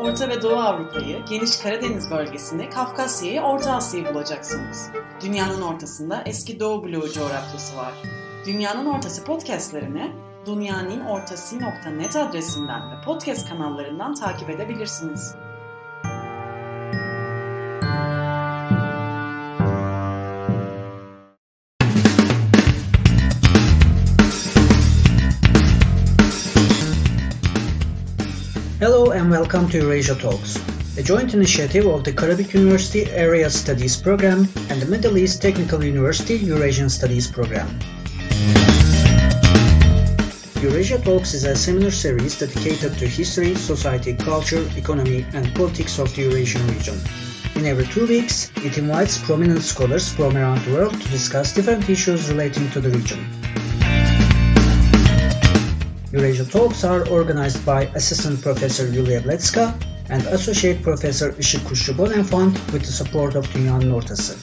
Orta ve Doğu Avrupa'yı, geniş Karadeniz bölgesinde Kafkasya'yı, Orta Asya'yı bulacaksınız. Dünyanın ortasında eski Doğu bloğu coğrafyası var. Dünyanın Ortası podcastlerini dünyaninnortası.net adresinden ve podcast kanallarından takip edebilirsiniz. And welcome to Eurasia Talks, a joint initiative of the Karabük University Area Studies Program and the Middle East Technical University Eurasian Studies Program. Eurasia Talks is a seminar series dedicated to history, society, culture, economy, and politics of the Eurasian region. In every two weeks, it invites prominent scholars from around the world to discuss different issues relating to the region. Eurasia Talks are organized by Assistant Professor Yulia Biletska and Associate Professor Işık Kuşçu with the support of Dünyanın Ortası.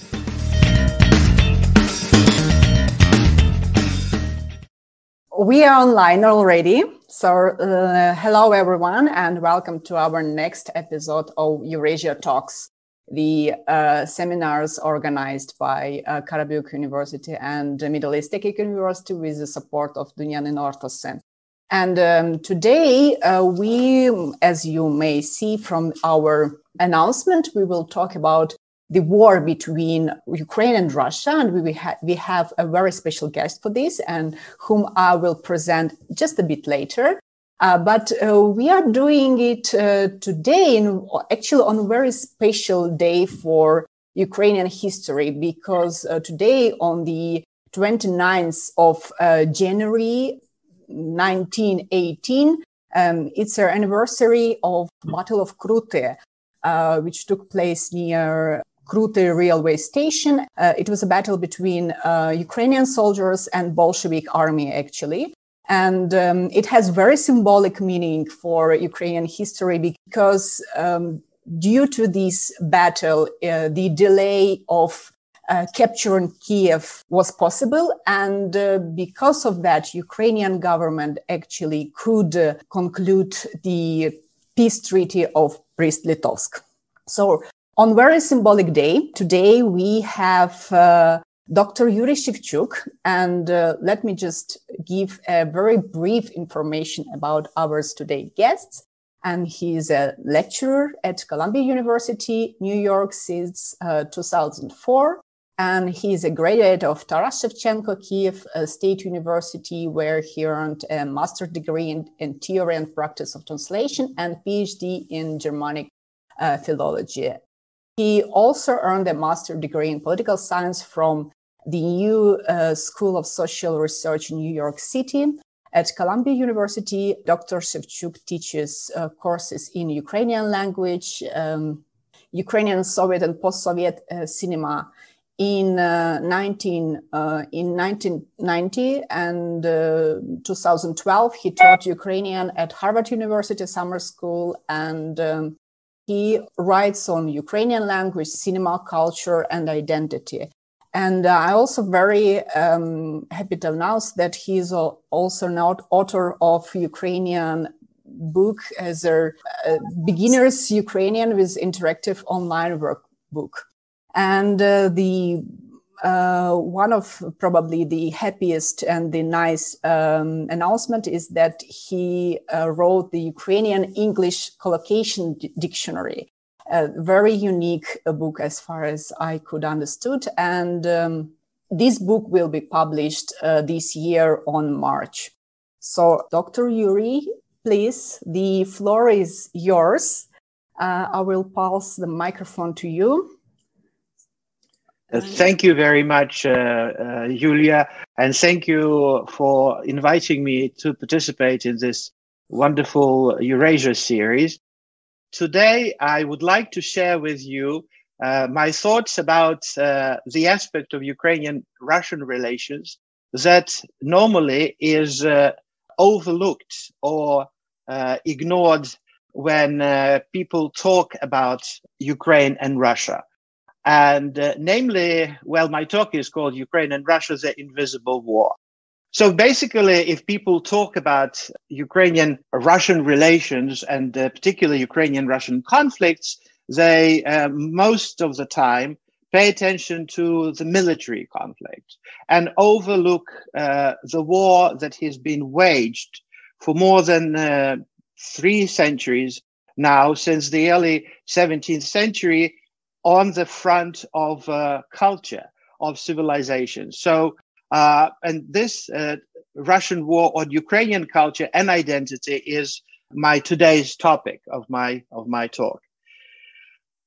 We are online already. So, uh, hello everyone, and welcome to our next episode of Eurasia Talks, the uh, seminars organized by uh, Karabük University and Middle East Technical University with the support of Dünyanın Ortası. And um, today, uh, we, as you may see from our announcement, we will talk about the war between Ukraine and Russia. And we, ha- we have a very special guest for this, and whom I will present just a bit later. Uh, but uh, we are doing it uh, today, in, actually, on a very special day for Ukrainian history, because uh, today, on the 29th of uh, January, 1918. Um, it's our anniversary of Battle of Kruty, uh, which took place near Kruty railway station. Uh, it was a battle between uh, Ukrainian soldiers and Bolshevik army, actually. And um, it has very symbolic meaning for Ukrainian history because um, due to this battle, uh, the delay of uh, capturing Kiev was possible. And uh, because of that, Ukrainian government actually could uh, conclude the peace treaty of Brest-Litovsk. So on very symbolic day, today we have uh, Dr. Yuri Shevchuk, and uh, let me just give a very brief information about our today guests. And he is a lecturer at Columbia University, New York since uh, 2004 and he's a graduate of Taras Shevchenko Kiev State University, where he earned a master's degree in, in, theory and practice of translation and PhD in Germanic uh, philology. He also earned a master's degree in political science from the New uh, School of Social Research in New York City. At Columbia University, Dr. Shevchuk teaches uh, courses in Ukrainian language, um, Ukrainian, Soviet, and post-Soviet uh, cinema in uh, 19 uh, in 1990 and uh, 2012 he taught ukrainian at harvard university summer school and um, he writes on ukrainian language cinema culture and identity. And uh, i also very um, happy to announce that he is also now author of ukrainian book as a uh, beginners ukrainian with interactive online workbook and uh, the uh, one of probably the happiest and the nice um, announcement is that he uh, wrote the Ukrainian English collocation D- dictionary, a very unique uh, book as far as I could understood. And um, this book will be published uh, this year on March. So, Dr. Yuri, please, the floor is yours. Uh, I will pass the microphone to you. Uh, thank you very much, uh, uh, Julia, and thank you for inviting me to participate in this wonderful Eurasia series. Today, I would like to share with you uh, my thoughts about uh, the aspect of Ukrainian Russian relations that normally is uh, overlooked or ignored when people talk about Ukraine and Russia. And uh, namely, well, my talk is called Ukraine and Russia, the Invisible War. So basically, if people talk about Ukrainian Russian relations and uh, particularly Ukrainian Russian conflicts, they uh, most of the time pay attention to the military conflict and overlook uh, the war that has been waged for more than uh, three centuries now, since the early 17th century, on the front of uh, culture, of civilization. So, uh, and this uh, Russian war on Ukrainian culture and identity is my today's topic of my of my talk.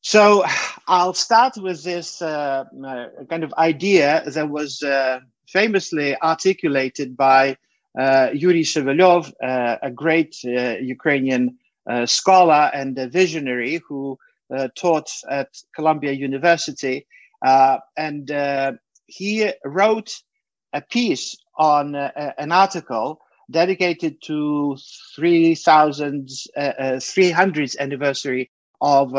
So I'll start with this uh, uh, kind of idea that was uh, famously articulated by Yuri Shevelyov, a great Ukrainian scholar and a visionary who Uh, taught at Columbia University. Uh, and uh, he wrote a piece on an article dedicated to 3,000, 300th anniversary of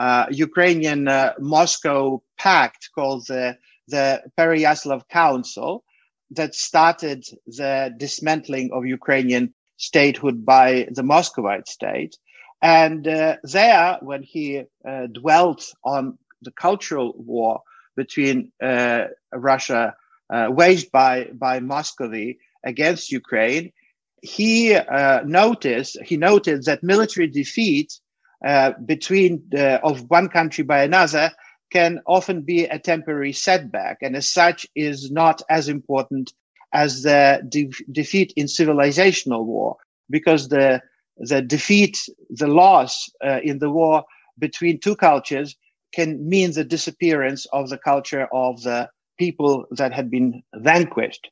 uh, Ukrainian uh, Moscow pact called the, the Pereyaslav Council that started the dismantling of Ukrainian statehood by the Muscovite state. And uh, there, when he uh, dwelt on the cultural war between uh, Russia, uh, waged by, by Muscovy against Ukraine, he noticed he noted that military defeat uh, between the, of one country by another can often be a temporary setback, and as such is not as important as the de- defeat in civilizational war, because the the defeat, the loss uh, in the war between two cultures can mean the disappearance of the culture of the people that had been vanquished.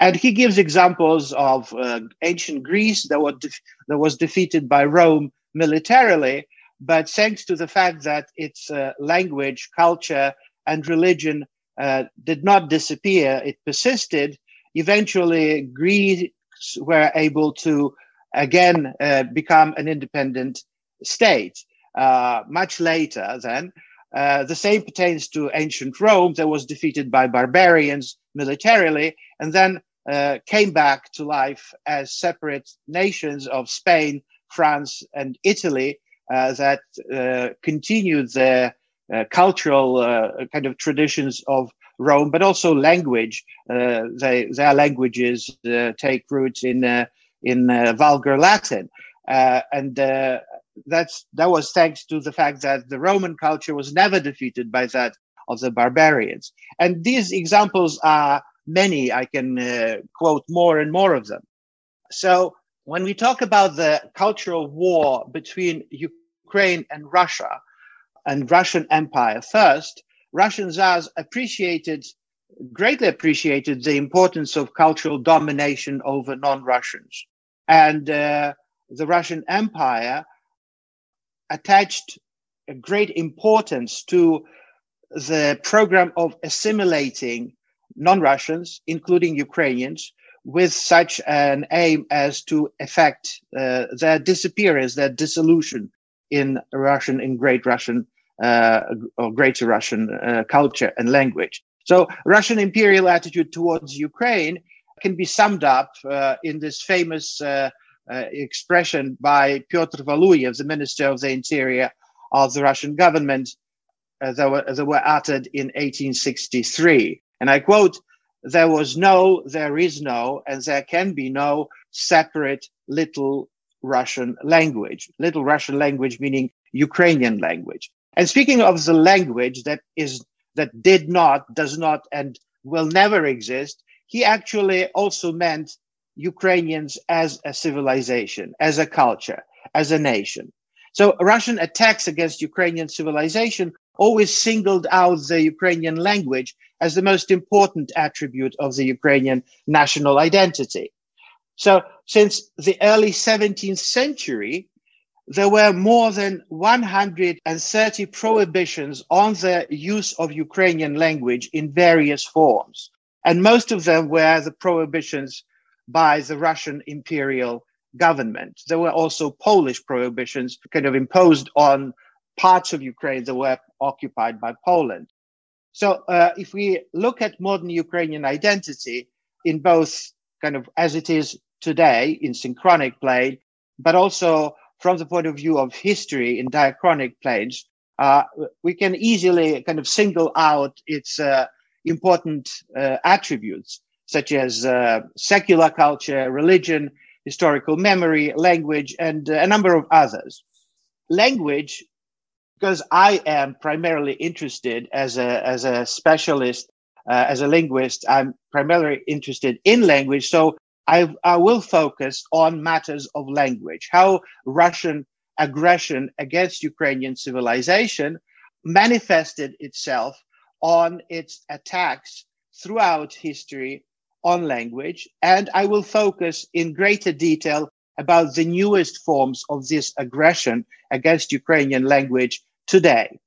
And he gives examples of uh, ancient Greece that, were def- that was defeated by Rome militarily, but thanks to the fact that its uh, language, culture, and religion uh, did not disappear, it persisted. Eventually, Greeks were able to again uh, become an independent state. Uh, much later, then, uh, the same pertains to ancient Rome that was defeated by barbarians militarily and then uh, came back to life as separate nations of Spain, France, and Italy uh, that uh, continued their uh, cultural kind of traditions of Rome, but also language. They, their languages take roots in in uh, vulgar Latin, uh, and uh, that's that was thanks to the fact that the Roman culture was never defeated by that of the barbarians. And these examples are many. I can uh, quote more and more of them. So when we talk about the cultural war between Ukraine and Russia and Russian Empire first, Russian Tsars appreciated, greatly appreciated the importance of cultural domination over non-Russians. And uh, the Russian Empire attached a great importance to the program of assimilating non-Russians, including Ukrainians, with such an aim as to effect uh, their disappearance, their dissolution in Russian, in Great Russian uh, or Greater Russian uh, culture and language. So, Russian imperial attitude towards Ukraine can be summed up uh, in this famous uh, uh, expression by Pyotr Valuyev, the Minister of the Interior of the Russian government, uh, that, were, that were uttered in 1863. And I quote, there was no, there is no, and there can be no separate little Russian language. Little Russian language meaning Ukrainian language. And speaking of the language that is that did not, does not, and will never exist, he actually also meant Ukrainians as a civilization, as a culture, as a nation. So Russian attacks against Ukrainian civilization always singled out the Ukrainian language as the most important attribute of the Ukrainian national identity. So since the early 17th century, there were more than 130 prohibitions on the use of Ukrainian language in various forms. And most of them were the prohibitions by the Russian imperial government. There were also Polish prohibitions kind of imposed on parts of Ukraine that were occupied by Poland. So uh, if we look at modern Ukrainian identity in both kind of as it is today in synchronic plane, but also from the point of view of history in diachronic planes, uh, we can easily kind of single out its uh, important uh, attributes, such as uh, secular culture, religion, historical memory, language, and uh, a number of others. Language, because I am primarily interested as a, as a specialist, uh, as a linguist, I'm primarily interested in language. So I, I will focus on matters of language, how Russian aggression against Ukrainian civilization manifested itself on its attacks throughout history on language. And I will focus in greater detail about the newest forms of this aggression against Ukrainian language today.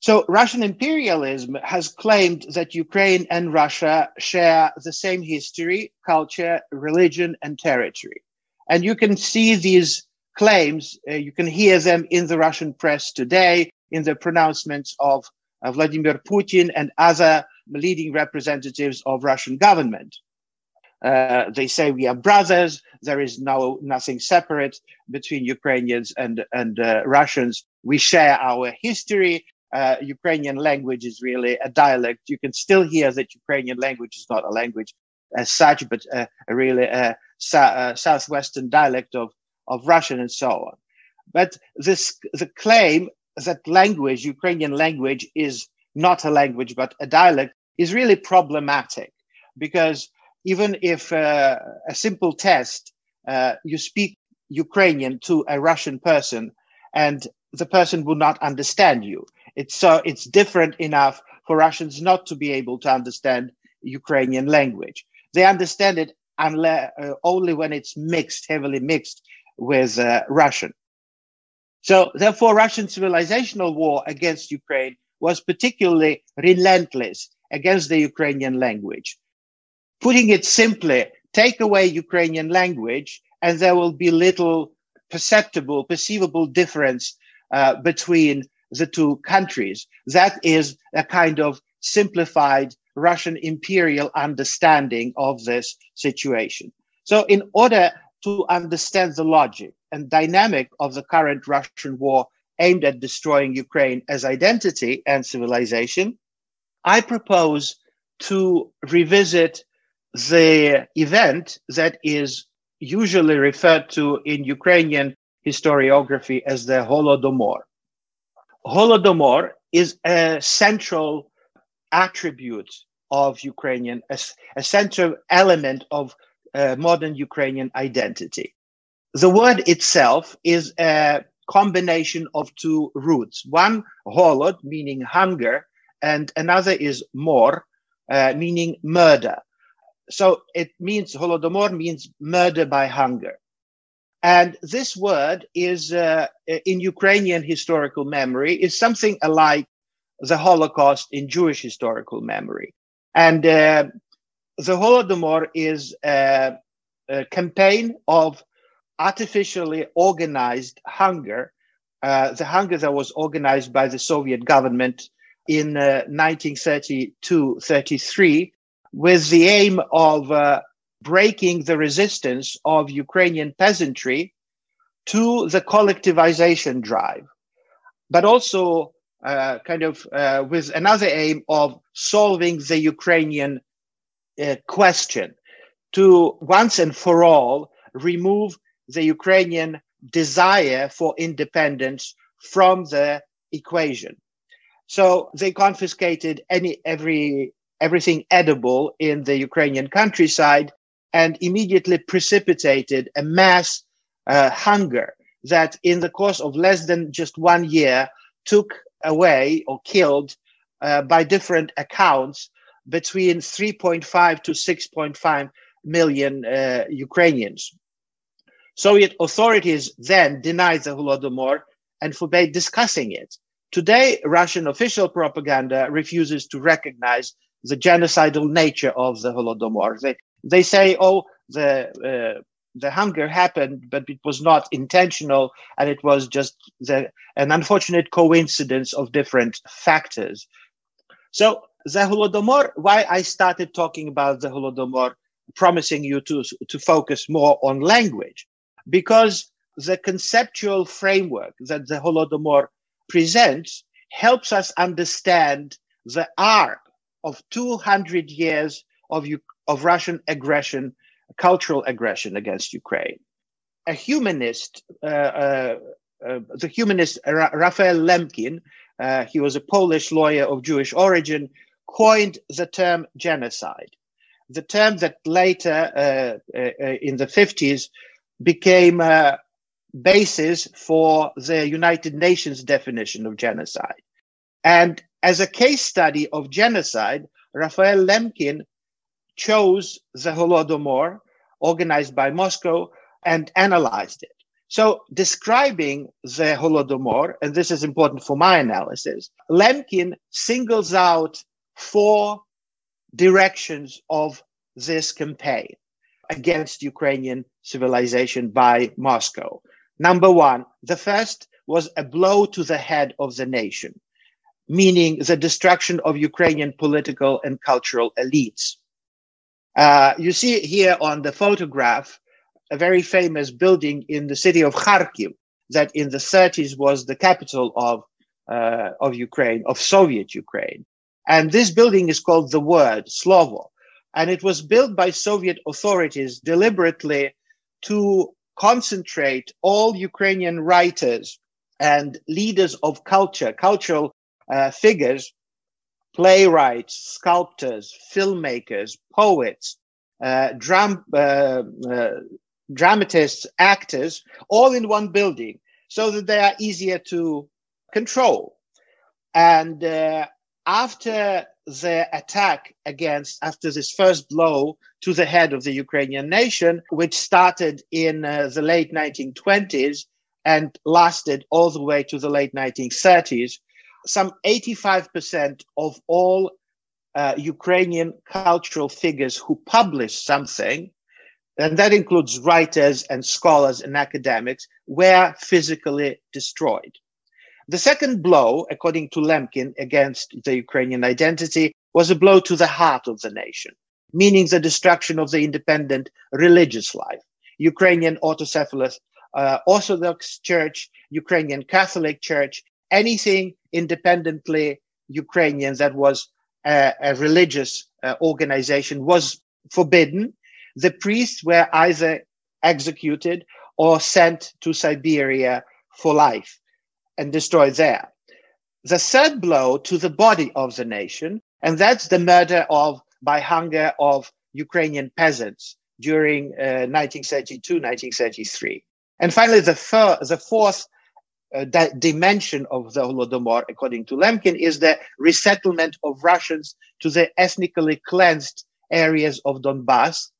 So, Russian imperialism has claimed that Ukraine and Russia share the same history, culture, religion, and territory. And you can see these claims, uh, you can hear them in the Russian press today, in the pronouncements of Vladimir Putin and other leading representatives of Russian government. Uh, they say we are brothers. There is no nothing separate between Ukrainians and and uh, Russians. We share our history. Uh, Ukrainian language is really a dialect. You can still hear that Ukrainian language is not a language as such, but uh, really a, a southwestern dialect of of Russian and so on. But this the claim that language, Ukrainian language, is not a language but a dialect is really problematic because even if uh, a simple test uh, you speak Ukrainian to a Russian person and the person will not understand you. It's so it's different enough for Russians not to be able to understand Ukrainian language. They understand it uh, only when it's mixed, heavily mixed with uh, Russian. So therefore, Russian civilizational war against Ukraine was particularly relentless against the Ukrainian language. Putting it simply, take away Ukrainian language and there will be little perceptible, perceivable difference uh, between the two countries. That is a kind of simplified Russian imperial understanding of this situation. So in order to understand the logic and dynamic of the current Russian war aimed at destroying Ukraine as identity and civilization, I propose to revisit the event that is usually referred to in Ukrainian historiography as the Holodomor. Holodomor is a central attribute of Ukrainian, a, a central element of uh, modern Ukrainian identity. The word itself is a combination of two roots. One, holod, meaning hunger, and another is mor, uh, meaning murder. So it means, holodomor means murder by hunger. And this word is, uh, in Ukrainian historical memory, is something like the Holocaust in Jewish historical memory. And uh, the Holodomor is a, a, campaign of artificially organized hunger, uh, the hunger that was organized by the Soviet government in uh, 1932 33, with the aim of uh, breaking the resistance of Ukrainian peasantry to the collectivization drive, but also uh, kind of uh, with another aim of solving the Ukrainian uh, question to once and for all remove the Ukrainian desire for independence from the equation. So they confiscated any every everything edible in the Ukrainian countryside and immediately precipitated a mass uh, hunger that in the course of less than just one year took away or killed uh, by different accounts between 3.5 to 6.5 million uh, Ukrainians. Soviet authorities then denied the Holodomor and forbade discussing it. Today, Russian official propaganda refuses to recognize the genocidal nature of the Holodomor. They, they say, oh, the, uh, the hunger happened, but it was not intentional, and it was just the, an unfortunate coincidence of different factors. So the Holodomor, why I started talking about the Holodomor promising you to, to focus more on language because the conceptual framework that the Holodomor presents helps us understand the arc of 200 years of, of Russian aggression, cultural aggression against Ukraine. A humanist, uh, uh, uh, the humanist Ra- Raphael Lemkin, uh, he was a Polish lawyer of Jewish origin, coined the term genocide. The term that later, uh, uh, in the 50s, became a basis for the United Nations definition of genocide. And as a case study of genocide, Raphael Lemkin chose the Holodomor, organized by Moscow, and analyzed it. So, describing the Holodomor, and this is important for my analysis, Lemkin singles out four directions of this campaign against Ukrainian civilization by Moscow. Number one, the first was a blow to the head of the nation, meaning the destruction of Ukrainian political and cultural elites. Uh, you see here on the photograph a very famous building in the city of Kharkiv that in the 30s was the capital of, uh, of Ukraine, of Soviet Ukraine. And this building is called the Word, Slovo. And it was built by Soviet authorities deliberately to concentrate all Ukrainian writers and leaders of culture, cultural uh, figures, playwrights, sculptors, filmmakers, poets, uh, dram- uh, uh, dramatists, actors, all in one building so that they are easier to control. And uh, after the attack against, after this first blow to the head of the Ukrainian nation, which started in uh, the late 1920s and lasted all the way to the late 1930s, some 85% of all uh, Ukrainian cultural figures who published something, and that includes writers and scholars and academics, were physically destroyed. The second blow, according to Lemkin, against the Ukrainian identity was a blow to the heart of the nation, meaning the destruction of the independent religious life. Ukrainian autocephalous uh, Orthodox Church, Ukrainian Catholic Church, anything independently Ukrainian that was a, a religious uh, organization was forbidden. The priests were either executed or sent to Siberia for life and destroyed there. The third blow to the body of the nation, and that's the murder of by hunger of Ukrainian peasants during uh, 1932, 1933. And finally, the, fir- the fourth uh, dimension of the Holodomor, according to Lemkin, is the resettlement of Russians to the ethnically cleansed areas of Donbass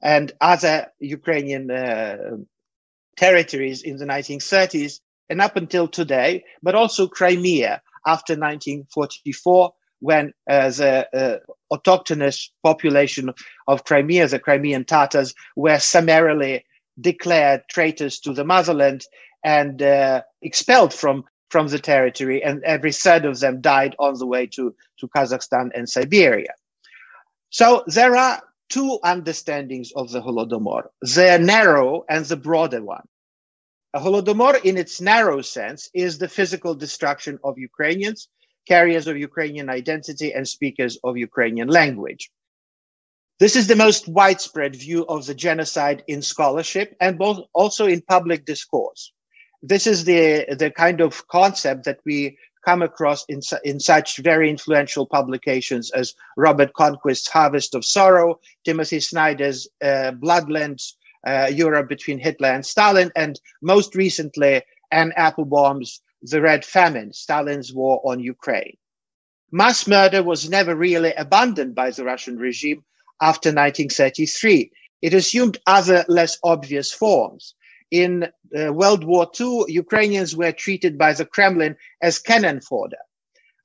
and other Ukrainian uh, territories in the 1930s and up until today, but also Crimea after 1944, when uh, the uh, autochthonous population of Crimea, the Crimean Tatars, were summarily declared traitors to the motherland and uh, expelled from, from the territory, and every third of them died on the way to, to Kazakhstan and Siberia. So there are two understandings of the Holodomor the narrow and the broader one. A Holodomor, in its narrow sense, is the physical destruction of Ukrainians, carriers of Ukrainian identity, and speakers of Ukrainian language. This is the most widespread view of the genocide in scholarship and both also in public discourse. This is the, the kind of concept that we come across in, in such very influential publications as Robert Conquest's Harvest of Sorrow, Timothy Snyder's uh, Bloodlands, Europe between Hitler and Stalin, and most recently, Anne Applebaum's The Red Famine, Stalin's War on Ukraine. Mass murder was never really abandoned by the Russian regime after 1933. It assumed other less obvious forms. In uh, World War II, Ukrainians were treated by the Kremlin as cannon fodder.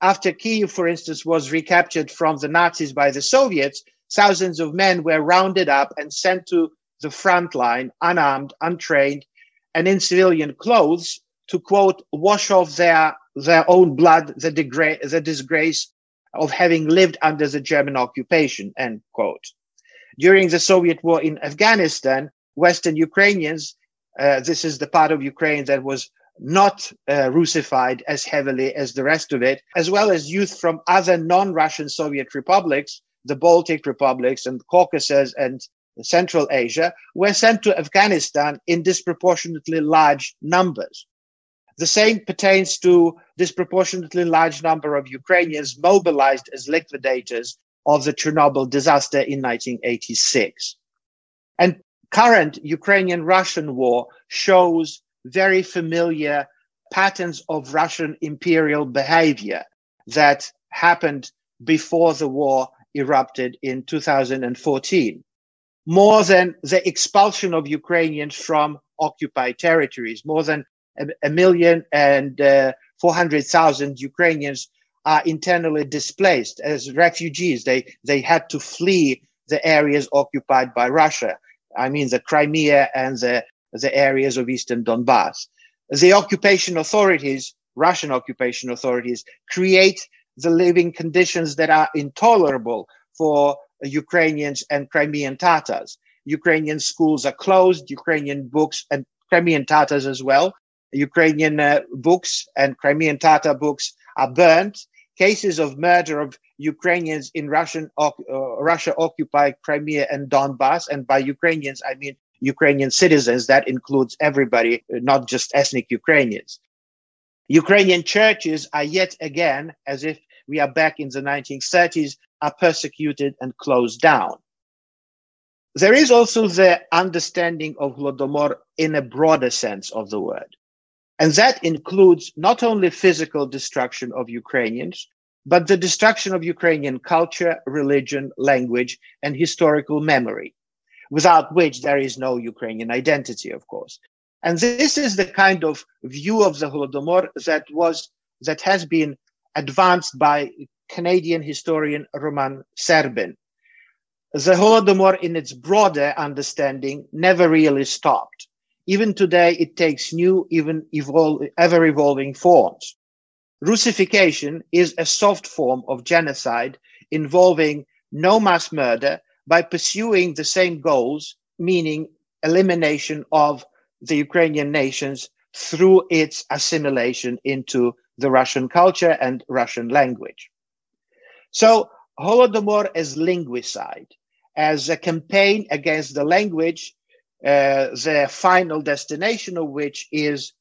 After Kiev, for instance, was recaptured from the Nazis by the Soviets, thousands of men were rounded up and sent to the front line, unarmed, untrained, and in civilian clothes to quote, wash off their, their own blood, the, degra- the disgrace of having lived under the German occupation, end quote. During the Soviet war in Afghanistan, Western Ukrainians, uh, this is the part of Ukraine that was not uh, Russified as heavily as the rest of it, as well as youth from other non Russian Soviet republics, the Baltic republics and Caucasus and Central Asia, were sent to Afghanistan in disproportionately large numbers. The same pertains to disproportionately large number of Ukrainians mobilized as liquidators of the Chernobyl disaster in 1986. And current Ukrainian Russian war shows very familiar patterns of Russian imperial behavior that happened before the war erupted in 2014. More than the expulsion of Ukrainians from occupied territories, more than a, a million and uh, 400,000 Ukrainians are internally displaced as refugees. They, they had to flee the areas occupied by Russia. I mean, the Crimea and the, the areas of Eastern Donbass. The occupation authorities, Russian occupation authorities, create the living conditions that are intolerable for Ukrainians and Crimean Tatars. Ukrainian schools are closed, Ukrainian books and Crimean Tatars as well. Ukrainian uh, books and Crimean Tatar books are burnt cases of murder of Ukrainians in Russian uh, Russia occupied Crimea and Donbass, and by Ukrainians I mean Ukrainian citizens. That includes everybody, not just ethnic Ukrainians. Ukrainian churches are yet again, as if we are back in the 1930s, are persecuted and closed down. There is also the understanding of Holodomor in a broader sense of the word. And that includes not only physical destruction of Ukrainians, but the destruction of Ukrainian culture, religion, language, and historical memory, without which there is no Ukrainian identity, of course. And this is the kind of view of the Holodomor that was that has been advanced by Canadian historian Roman Serbyn. The Holodomor, in its broader understanding, never really stopped. Even today, it takes new, even evol- ever evolving forms. Russification is a soft form of genocide involving no mass murder by pursuing the same goals, meaning elimination of the Ukrainian nations through its assimilation into the Russian culture and Russian language. So, Holodomor as linguicide, as a campaign against the language uh, the final destination of which is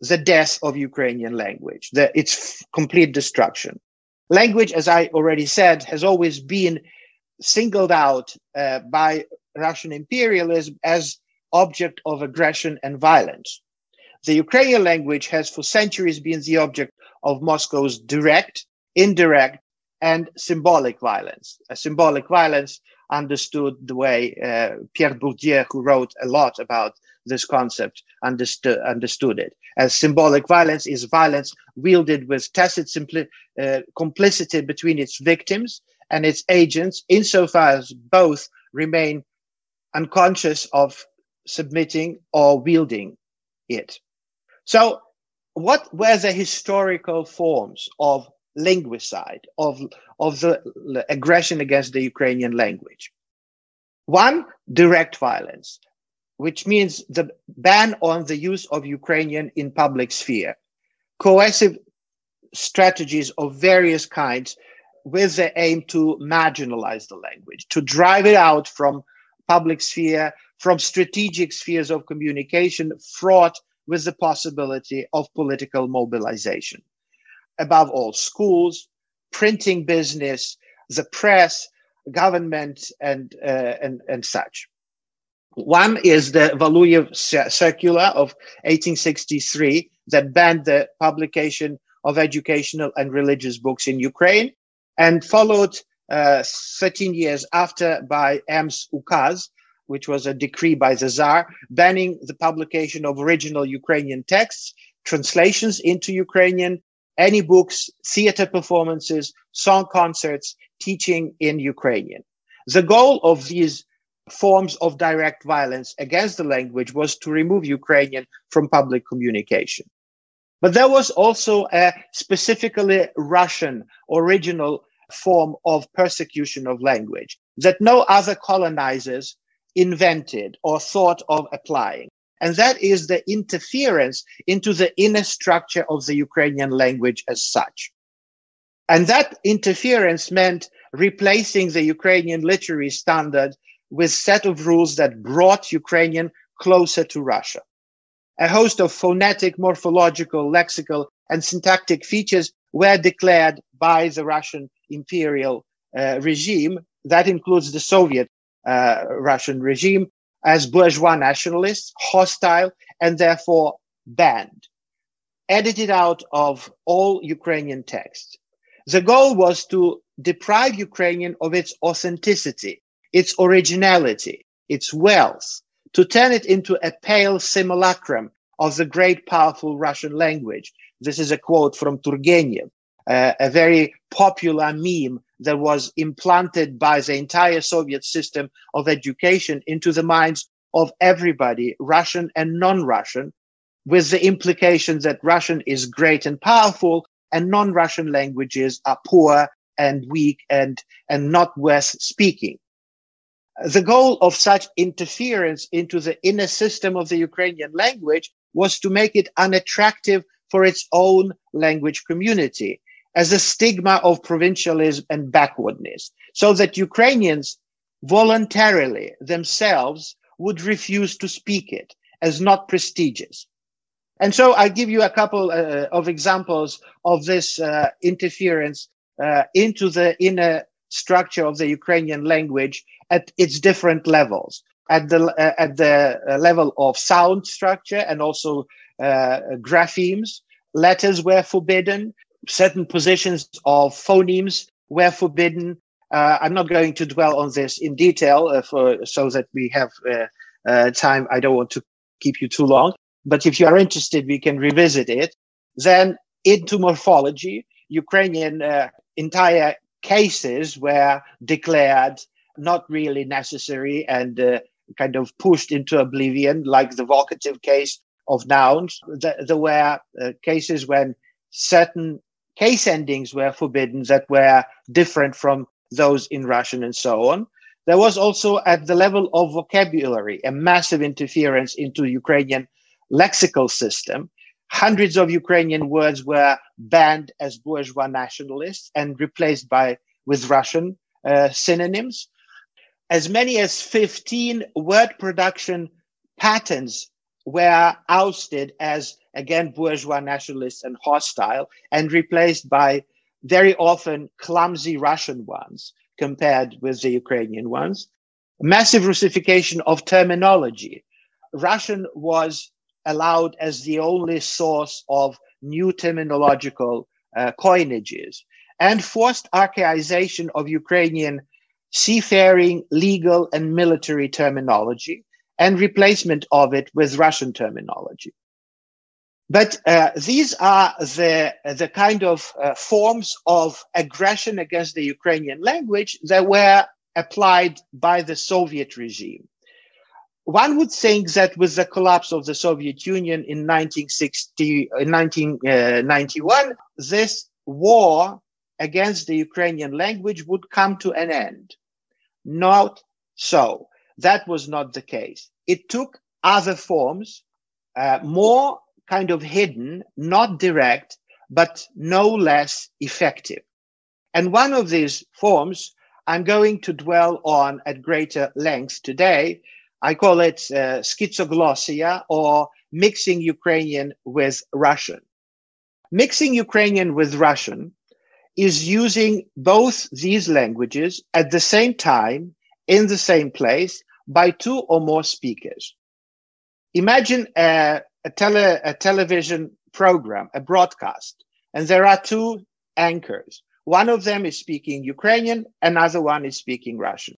the death of Ukrainian language, the, its complete destruction. Language, as I already said, has always been singled out uh, by Russian imperialism as object of aggression and violence. The Ukrainian language has for centuries been the object of Moscow's direct, indirect, and symbolic violence. A symbolic violence understood the way uh, Pierre Bourdieu, who wrote a lot about this concept, understood, understood it. As symbolic violence is violence wielded with tacit simpli- uh, complicity between its victims and its agents, insofar as both remain unconscious of submitting or wielding it. So, what were the historical forms of linguicide, of, of the aggression against the Ukrainian language. One, direct violence, which means the ban on the use of Ukrainian in public sphere, coercive strategies of various kinds with the aim to marginalize the language, to drive it out from public sphere, from strategic spheres of communication fraught with the possibility of political mobilization above all, schools, printing business, the press, government, and, uh, and, and such. One is the Valuyev Circular of 1863 that banned the publication of educational and religious books in Ukraine, and followed uh, 13 years after by Ems Ukaz, which was a decree by the Tsar banning the publication of original Ukrainian texts, translations into Ukrainian, any books, theater performances, song concerts, teaching in Ukrainian. The goal of these forms of direct violence against the language was to remove Ukrainian from public communication. But there was also a specifically Russian original form of persecution of language. that no other colonizers invented or thought of applying. And that is the interference into the inner structure of the Ukrainian language as such. And that interference meant replacing the Ukrainian literary standard with set of rules that brought Ukrainian closer to Russia. A host of phonetic, morphological, lexical, and syntactic features were declared by the Russian imperial uh, regime. That includes the Soviet uh, Russian regime as bourgeois nationalists, hostile, and therefore banned, edited out of all Ukrainian texts. The goal was to deprive Ukrainian of its authenticity, its originality, its wealth, to turn it into a pale simulacrum of the great powerful Russian language. This is a quote from Turgenev, uh, a very popular meme that was implanted by the entire Soviet system of education into the minds of everybody, Russian and non-Russian, with the implication that Russian is great and powerful and non-Russian languages are poor and weak and, and not worth speaking. The goal of such interference into the inner system of the Ukrainian language was to make it unattractive for its own language community as a stigma of provincialism and backwardness, so that Ukrainians voluntarily themselves would refuse to speak it as not prestigious. And so I give you a couple uh, of examples of this uh, interference uh, into the inner structure of the Ukrainian language at its different levels. At the uh, at the uh, level of sound structure and also uh, graphemes, letters were forbidden certain positions of phonemes were forbidden. Uh, I'm not going to dwell on this in detail uh, for so that we have uh, uh, time. I don't want to keep you too long, but if you are interested, we can revisit it. Then into morphology, Ukrainian uh, entire cases were declared not really necessary and uh, kind of pushed into oblivion, like the vocative case of nouns. There were cases when certain case endings were forbidden that were different from those in Russian and so on. There was also at the level of vocabulary a massive interference into Ukrainian lexical system. Hundreds of Ukrainian words were banned as bourgeois nationalists and replaced by with Russian uh, synonyms. As many as 15 word production patterns were ousted as again bourgeois nationalists and hostile and replaced by very often clumsy Russian ones compared with the Ukrainian ones. Massive Russification of terminology. Russian was allowed as the only source of new terminological uh, coinages and forced archaization of Ukrainian seafaring, legal, and military terminology and replacement of it with Russian terminology. But uh, these are the, the kind of uh, forms of aggression against the Ukrainian language that were applied by the Soviet regime. One would think that with the collapse of the Soviet Union in 1960, in 1991, this war against the Ukrainian language would come to an end. Not so that was not the case. It took other forms, uh, more kind of hidden, not direct, but no less effective. And one of these forms I'm going to dwell on at greater length today. I call it uh, schizoglossia or mixing Ukrainian with Russian. Mixing Ukrainian with Russian is using both these languages at the same time in the same place by two or more speakers. Imagine a, a, tele, a television program, a broadcast, and there are two anchors. One of them is speaking Ukrainian, another one is speaking Russian.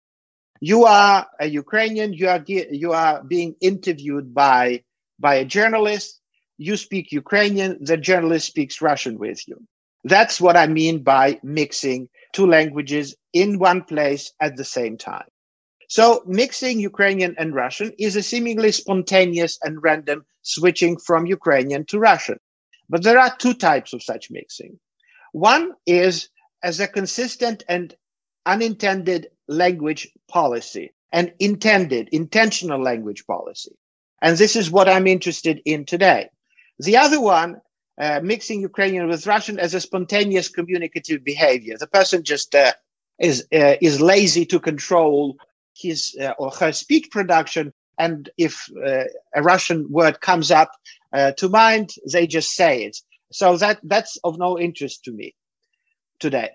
You are a Ukrainian, you are, you are being interviewed by, by a journalist. You speak Ukrainian, the journalist speaks Russian with you. That's what I mean by mixing two languages in one place at the same time. So mixing Ukrainian and Russian is a seemingly spontaneous and random switching from Ukrainian to Russian. But there are two types of such mixing. One is as a consistent and unintended language policy and intended, intentional language policy. And this is what I'm interested in today. The other one, uh, mixing Ukrainian with Russian as a spontaneous communicative behavior. The person just uh, is uh, is lazy to control his uh, or her speech production, and if uh, a Russian word comes up uh, to mind, they just say it. So that that's of no interest to me today.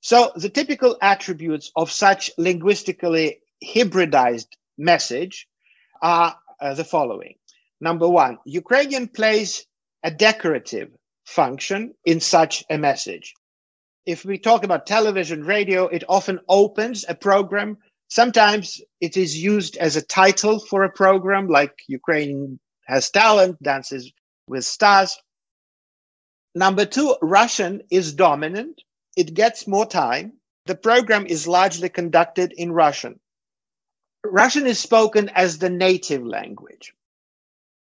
So the typical attributes of such linguistically hybridized message are uh, the following. Number one, Ukrainian plays a decorative function in such a message. If we talk about television, radio, it often opens a program. Sometimes it is used as a title for a program, like Ukraine has talent, dances with stars. Number two, Russian is dominant. It gets more time. The program is largely conducted in Russian. Russian is spoken as the native language.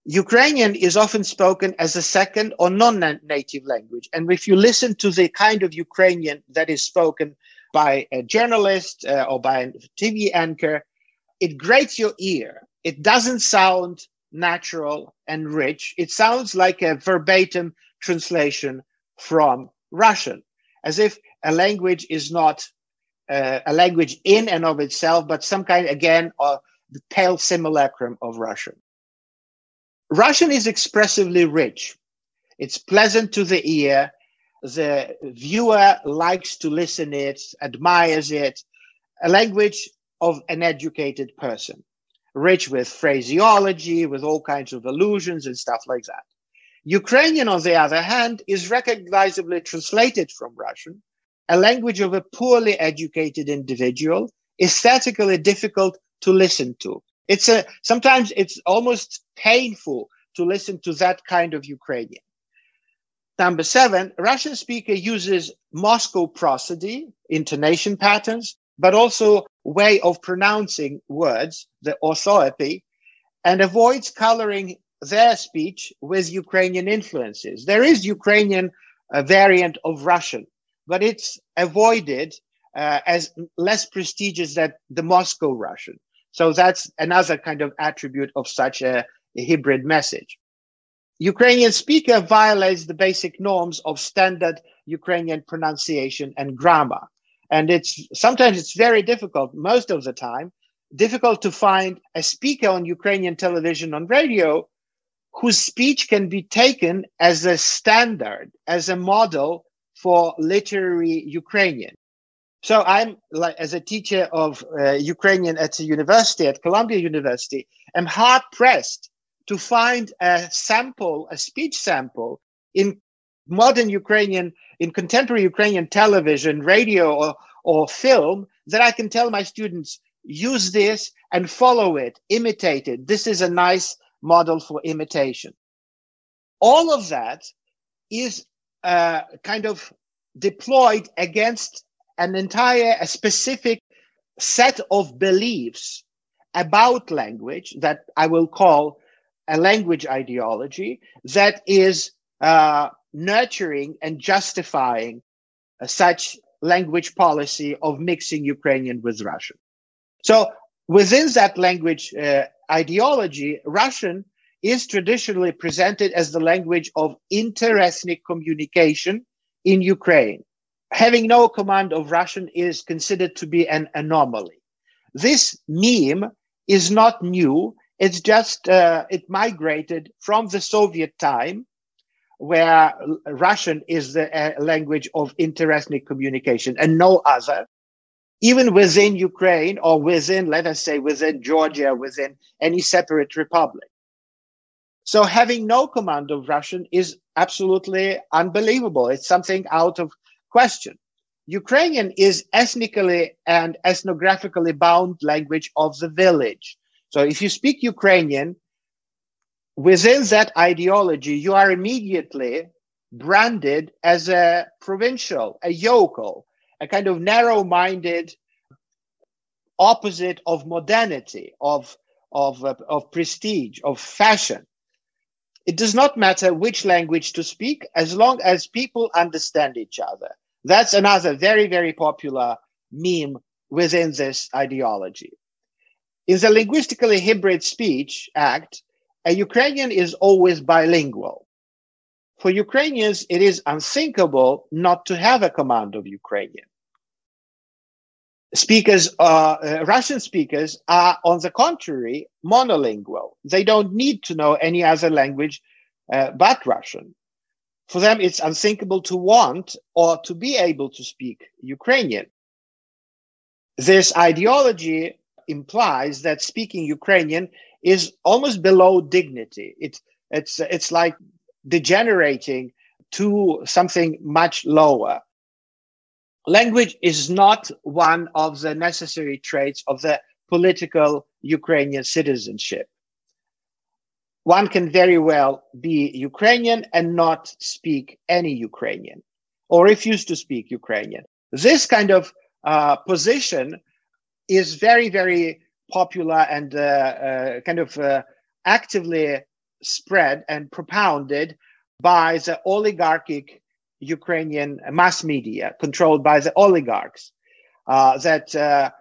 Ukrainian is often spoken as a second or non-native language. And if you listen to the kind of Ukrainian that is spoken by a journalist uh, or by a TV anchor, it grates your ear. It doesn't sound natural and rich. It sounds like a verbatim translation from Russian, as if a language is not uh, a language in and of itself, but some kind, again, of the pale simulacrum of Russian. Russian is expressively rich. It's pleasant to the ear. The viewer likes to listen it, admires it. A language of an educated person, rich with phraseology, with all kinds of allusions and stuff like that. Ukrainian, on the other hand, is recognizably translated from Russian a language of a poorly educated individual, aesthetically difficult to listen to. It's a sometimes it's almost painful to listen to that kind of Ukrainian. Number seven, Russian speaker uses Moscow prosody, intonation patterns, but also way of pronouncing words, the orthoepy, and avoids coloring their speech with Ukrainian influences. There is Ukrainian uh, variant of Russian, but it's avoided uh, as less prestigious than the Moscow Russian. So that's another kind of attribute of such a, a hybrid message. Ukrainian speaker violates the basic norms of standard Ukrainian pronunciation and grammar. And it's sometimes it's very difficult, most of the time, difficult to find a speaker on Ukrainian television on radio whose speech can be taken as a standard, as a model for literary Ukrainian. So I'm like as a teacher of uh, Ukrainian at the university at Columbia University, I'm hard pressed to find a sample, a speech sample in modern Ukrainian, in contemporary Ukrainian television, radio, or, or film that I can tell my students use this and follow it, imitate it. This is a nice model for imitation. All of that is uh, kind of deployed against an entire, a specific set of beliefs about language that I will call a language ideology that is uh, nurturing and justifying uh, such language policy of mixing Ukrainian with Russian. So within that language uh, ideology, Russian is traditionally presented as the language of interethnic communication in Ukraine. Having no command of Russian is considered to be an anomaly. This meme is not new. It's just, uh, it migrated from the Soviet time, where Russian is the uh, language of interethnic communication and no other. Even within Ukraine or within, let us say, within Georgia, within any separate republic. So having no command of Russian is absolutely unbelievable. It's something out of question. Ukrainian is ethnically and ethnographically bound language of the village. So if you speak Ukrainian, within that ideology, you are immediately branded as a provincial, a yokel, a kind of narrow minded opposite of modernity, of, of, uh, of prestige, of fashion. It does not matter which language to speak as long as people understand each other. That's another very, very popular meme within this ideology. In the Linguistically Hybrid Speech Act, a Ukrainian is always bilingual. For Ukrainians, it is unthinkable not to have a command of Ukrainian. Speakers, uh, uh, Russian speakers are, on the contrary, monolingual. They don't need to know any other language uh, but Russian. For them, it's unthinkable to want or to be able to speak Ukrainian. This ideology implies that speaking Ukrainian is almost below dignity. It's it's it's like degenerating to something much lower. Language is not one of the necessary traits of the political Ukrainian citizenship. One can very well be Ukrainian and not speak any Ukrainian or refuse to speak Ukrainian. This kind of uh, position is very, very popular and uh, uh, kind of uh, actively spread and propounded by the oligarchic Ukrainian mass media controlled by the oligarchs. Uh, that uh,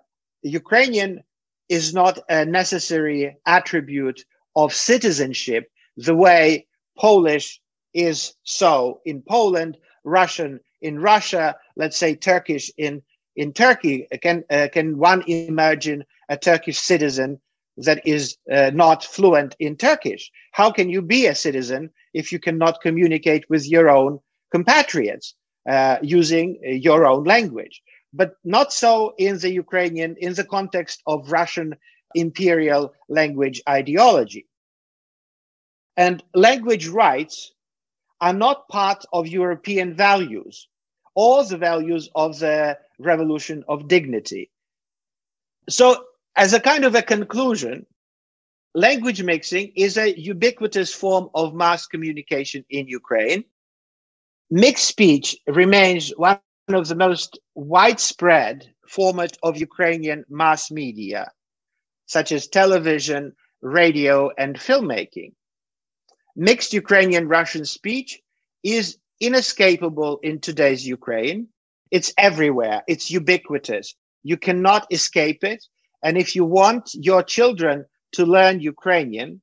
Ukrainian is not a necessary attribute of citizenship the way Polish is so in Poland, Russian in Russia, let's say Turkish in in Turkey. Can uh, can one imagine a Turkish citizen that is uh, not fluent in Turkish? How can you be a citizen if you cannot communicate with your own compatriots uh, using uh, your own language? But not so in the Ukrainian, in the context of Russian imperial language ideology. And language rights are not part of European values or the values of the revolution of dignity. So, as a kind of a conclusion, language mixing is a ubiquitous form of mass communication in Ukraine. Mixed speech remains one of the most widespread format of Ukrainian mass media, such as television, radio, and filmmaking. Mixed Ukrainian Russian speech is inescapable in today's Ukraine. It's everywhere, it's ubiquitous. You cannot escape it. And if you want your children to learn Ukrainian,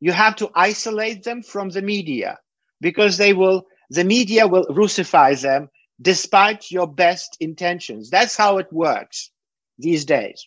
you have to isolate them from the media because they will, the media will Russify them despite your best intentions. That's how it works these days.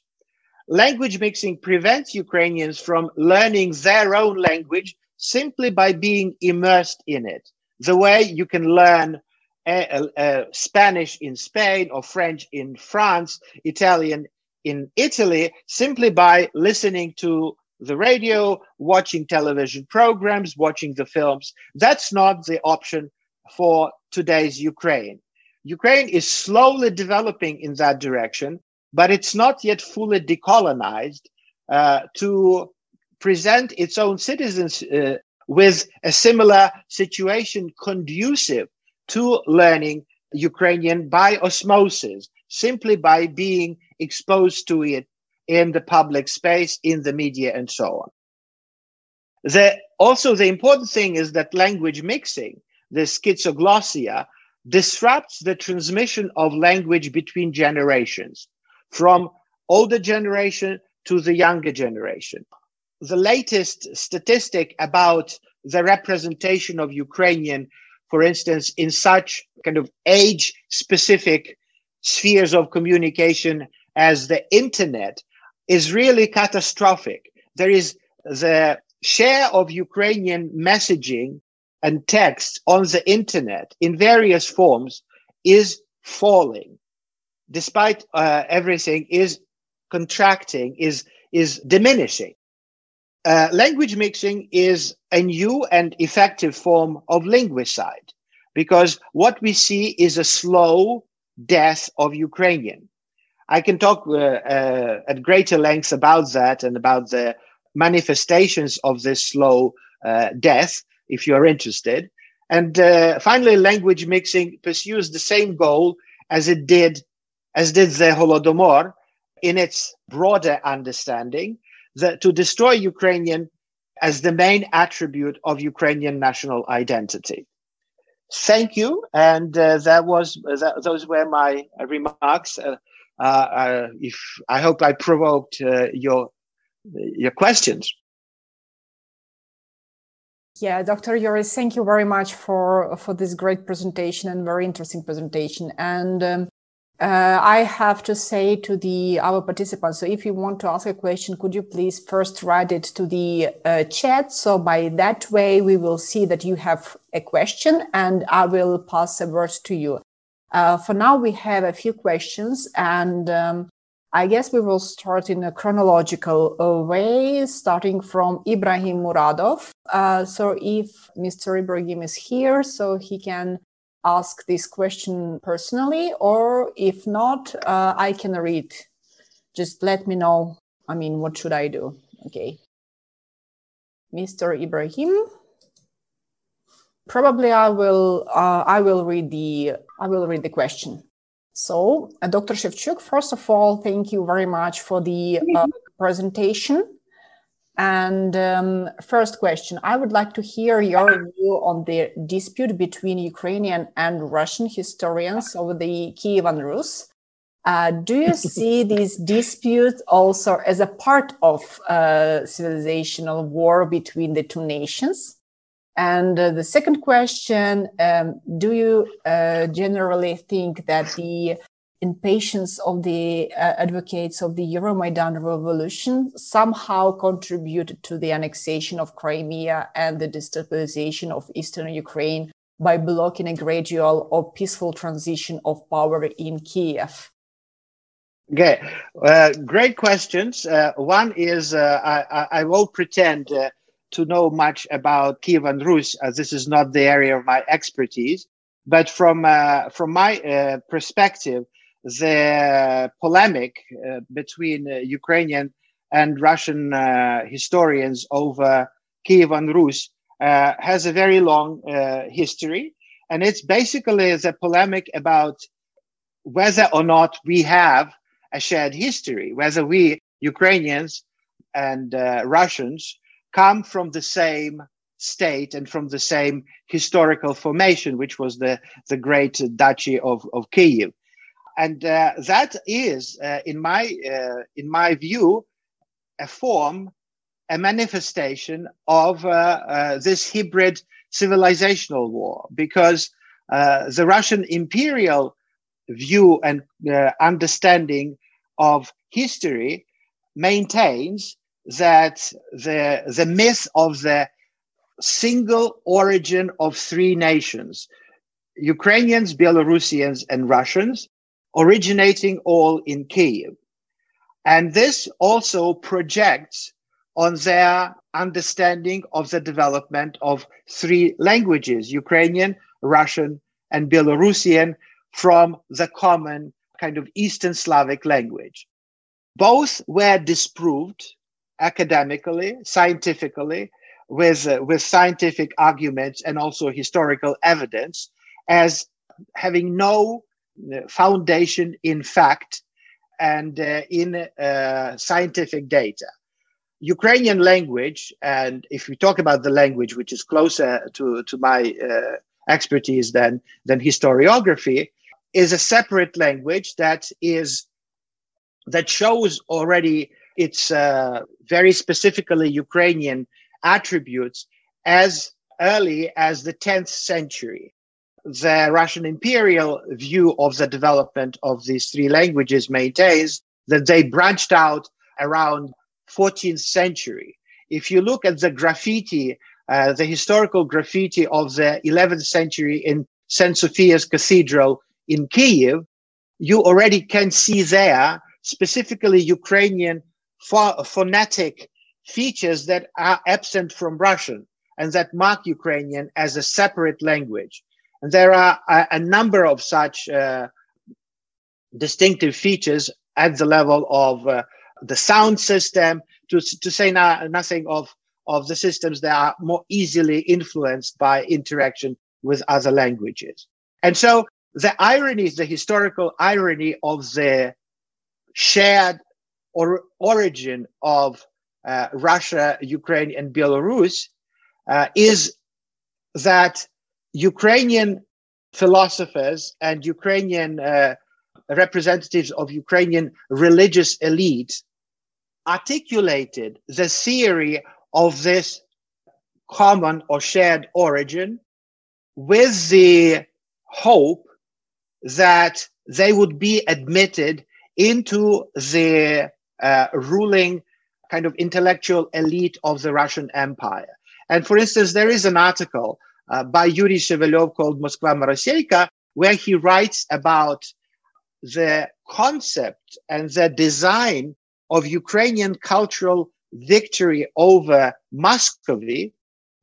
Language mixing prevents Ukrainians from learning their own language simply by being immersed in it. The way you can learn uh, uh, Spanish in Spain or French in France, Italian in Italy, simply by listening to the radio, watching television programs, watching the films. That's not the option for today's Ukraine. Ukraine is slowly developing in that direction, but it's not yet fully decolonized uh, to present its own citizens uh, with a similar situation conducive to learning Ukrainian by osmosis, simply by being exposed to it in the public space, in the media, and so on. The, also, the important thing is that language mixing, the schizoglossia, disrupts the transmission of language between generations from older generation to the younger generation the latest statistic about the representation of Ukrainian, for instance, in such kind of age specific spheres of communication as the internet is really catastrophic. There is the share of Ukrainian messaging and text on the internet in various forms is falling despite uh, everything is contracting is is diminishing uh, language mixing is a new and effective form of linguicide because what we see is a slow death of Ukrainian. I can talk uh, uh, at greater length about that and about the manifestations of this slow uh, death if you're interested. And uh, finally, language mixing pursues the same goal as it did, as did the Holodomor in its broader understanding, the, to destroy Ukrainian as the main attribute of Ukrainian national identity. Thank you, and uh, that was that, those were my remarks. Uh, uh, uh, if I hope I provoked uh, your your questions. Yeah, Dr. Joris, thank you very much for for this great presentation and very interesting presentation. And um, uh, I have to say to the our participants, so if you want to ask a question, could you please first write it to the uh, chat? So by that way, we will see that you have a question, and I will pass a word to you. Uh, for now, we have a few questions, and um, I guess we will start in a chronological uh, way, starting from Ibrahim Muradov. Uh, so if Mr. Ibrahim is here, so he can ask this question personally, or if not, uh, I can read. Just let me know. I mean, what should I do? Okay. Mr. Ibrahim. Probably I will. Uh, I will read the. I will read the question. So, uh, Dr. Shevchuk, first of all, thank you very much for the uh, presentation. And um, first question, I would like to hear your view on the dispute between Ukrainian and Russian historians over the Kievan Rus. Uh, do you see this dispute also as a part of uh, civilizational war between the two nations? And uh, the second question um, Do you uh, generally think that the impatience of the uh, advocates of the Euromaidan revolution somehow contributed to the annexation of Crimea and the destabilization of eastern Ukraine by blocking a gradual or peaceful transition of power in Kiev? Okay, uh, great questions. Uh, one is uh, I, I, won't pretend to know much about Kievan Rus, as this is not the area of my expertise. But from uh, from my uh, perspective, the polemic uh, between uh, Ukrainian and Russian uh, historians over Kievan Rus uh, has a very long history, and it's basically the polemic about whether or not we have a shared history, whether we Ukrainians and Russians come from the same state and from the same historical formation, which was the, the great duchy of, of Kiev. And uh, that is, uh, in, my, uh, in my view, a form, a manifestation of this hybrid civilizational war, because the Russian imperial view and understanding of history maintains that the, the myth of the single origin of three nations Ukrainians, Belarusians, and Russians, originating all in Kiev. And this also projects on their understanding of the development of three languages Ukrainian, Russian, and Belarusian from the common kind of Eastern Slavic language. Both were disproved academically, scientifically, with, uh, with scientific arguments and also historical evidence as having no foundation in fact and uh, in uh, scientific data. Ukrainian language, and if we talk about the language which is closer to, to my uh, expertise than, than historiography, is a separate language that is that shows already its uh, very specifically Ukrainian attributes as early as the 10th century. The Russian imperial view of the development of these three languages maintains that they branched out around 14th century. If you look at the graffiti, uh, the historical graffiti of the 11th century in St. Sophia's Cathedral in Kiev, you already can see there specifically Ukrainian phonetic features that are absent from Russian and that mark Ukrainian as a separate language. There are a, a number of such uh, distinctive features at the level of uh, the sound system, to, to say na- nothing of, of the systems that are more easily influenced by interaction with other languages. And so the irony, the historical irony of the shared or origin of uh, Russia, Ukraine, and Belarus uh, is that Ukrainian philosophers and Ukrainian uh, representatives of Ukrainian religious elite articulated the theory of this common or shared origin with the hope that they would be admitted into the uh, ruling kind of intellectual elite of the Russian Empire. And for instance, there is an article uh, by Yuri Shevelov called Moskva Maroseyka, where he writes about the concept and the design of Ukrainian cultural victory over Muscovy,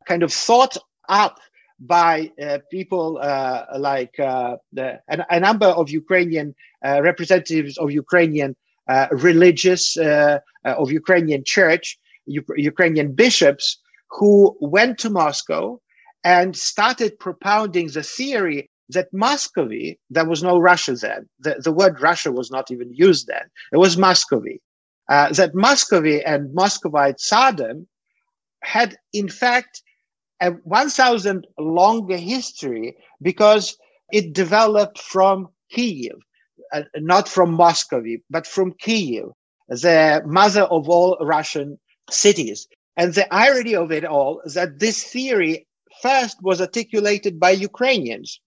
kind of thought up by uh, people uh, like uh, the, a, a, number of Ukrainian uh, representatives of Ukrainian uh, religious, uh, of Ukrainian church, U- Ukrainian bishops who went to Moscow and started propounding the theory that Muscovy, there was no Russia then, the, the word Russia was not even used then, it was Muscovy, that Muscovy and Muscovite Tsardom had in fact a 1000 longer history because it developed from Kiev, uh, not from Muscovy, but from Kiev, the mother of all Russian cities. And the irony of it all is that this theory first was articulated by Ukrainians.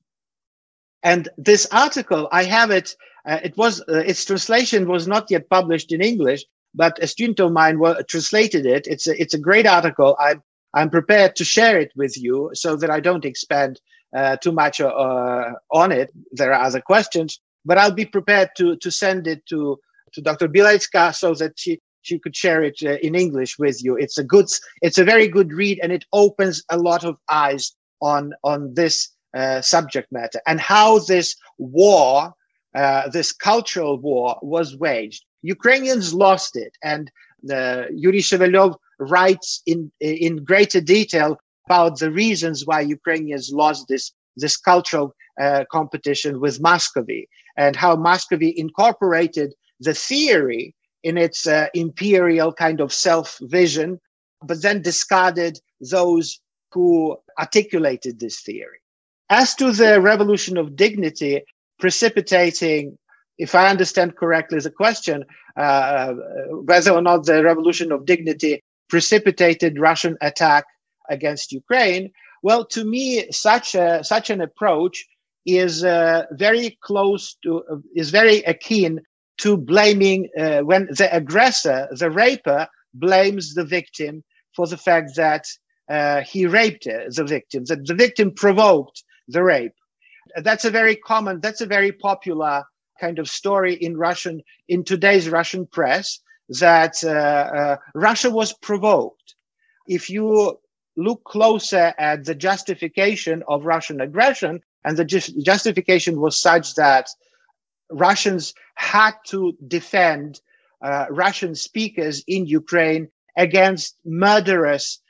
And this article, I have it, uh, it was, uh, its translation was not yet published in English, but a student of mine translated it. It's a, it's a great article. I'm I'm prepared to share it with you so that I don't expand uh, too much uh, on it. There are other questions, but I'll be prepared to to send it to to Dr. Biletska so that she she could share it uh, in English with you. It's a good, it's a very good read, and it opens a lot of eyes on on this uh, subject matter and how this war, uh, this cultural war, was waged. Ukrainians lost it, and uh, Yuri Shevelyov writes in in greater detail about the reasons why Ukrainians lost this this cultural uh, competition with Muscovy and how Muscovy incorporated the theory in its uh, imperial kind of self vision, but then discarded those who articulated this theory. As to the revolution of dignity precipitating, if I understand correctly the question, uh, whether or not the revolution of dignity precipitated Russian attack against Ukraine. Well, to me, such a, such an approach is uh, very close to uh, is very akin to blaming uh, when the aggressor, the raper, blames the victim for the fact that uh, he raped uh, the victim, that the victim provoked the rape. That's a very common, that's a very popular kind of story in Russian, in today's Russian press that uh, uh, Russia was provoked. If you look closer at the justification of Russian aggression, and the ju- justification was such that Russians had to defend uh, Russian speakers in Ukraine against murderous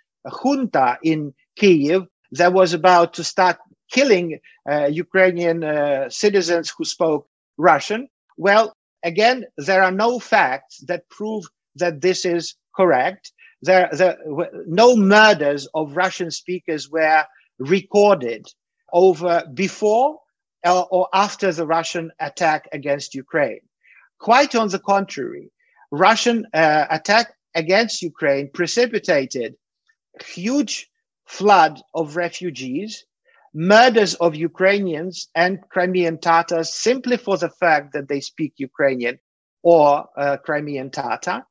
junta in Kiev that was about to start killing uh, Ukrainian uh, citizens who spoke Russian. Well, again, there are no facts that prove that this is correct. There, there no murders of Russian speakers were recorded over before or after the Russian attack against Ukraine. Quite on the contrary, Russian uh, attack against Ukraine precipitated huge flood of refugees murders of Ukrainians and Crimean Tatars simply for the fact that they speak Ukrainian or uh, Crimean Tatar.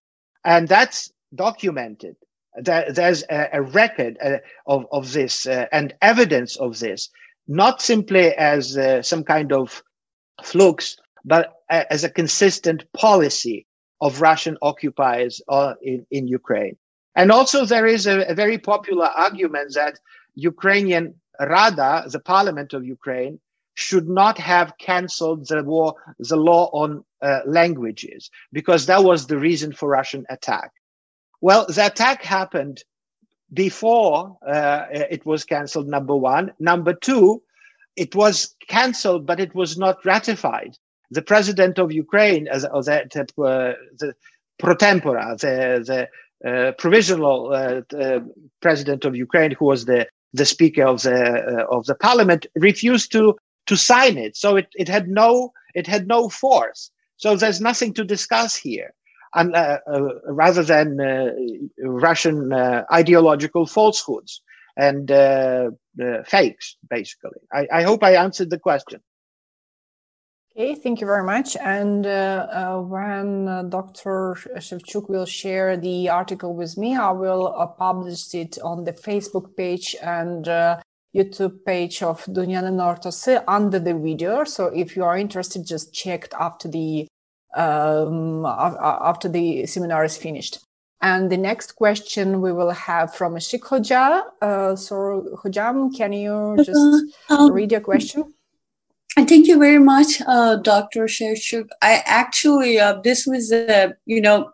And that's documented. there's a, record uh, of, of this uh, and evidence of this, not simply as uh, some kind of flukes, but as a consistent policy of Russian occupiers uh, in, in Ukraine. And also, there is a, a very popular argument that Ukrainian Rada, the parliament of Ukraine, should not have cancelled the war, the law on uh, languages, because that was the reason for Russian attack. Well, the attack happened before uh, it was cancelled. Number one, number two, it was cancelled, but it was not ratified. The president of Ukraine, as or the, the pro tempore, the, the uh, provisional uh, president of Ukraine, who was the the speaker of the uh, of the parliament refused to to sign it. So it, it had no It had no force. So there's nothing to discuss here, and, uh, uh, rather than uh, Russian ideological falsehoods and fakes, basically. I, I hope I answered the question. Okay, thank you very much. And uh, uh, when uh, Dr. Shevchuk will share the article with me, I will publish it on the Facebook page and YouTube page of Dunyanın Ortası under the video. So if you are interested, just check after the um, after the seminar is finished. And the next question we will have from Ashik Hoja. Uh, so, Hojam, can you just um, read your question? Thank you very much, uh, Dr. Shevchuk. I actually, uh, this was a, you know,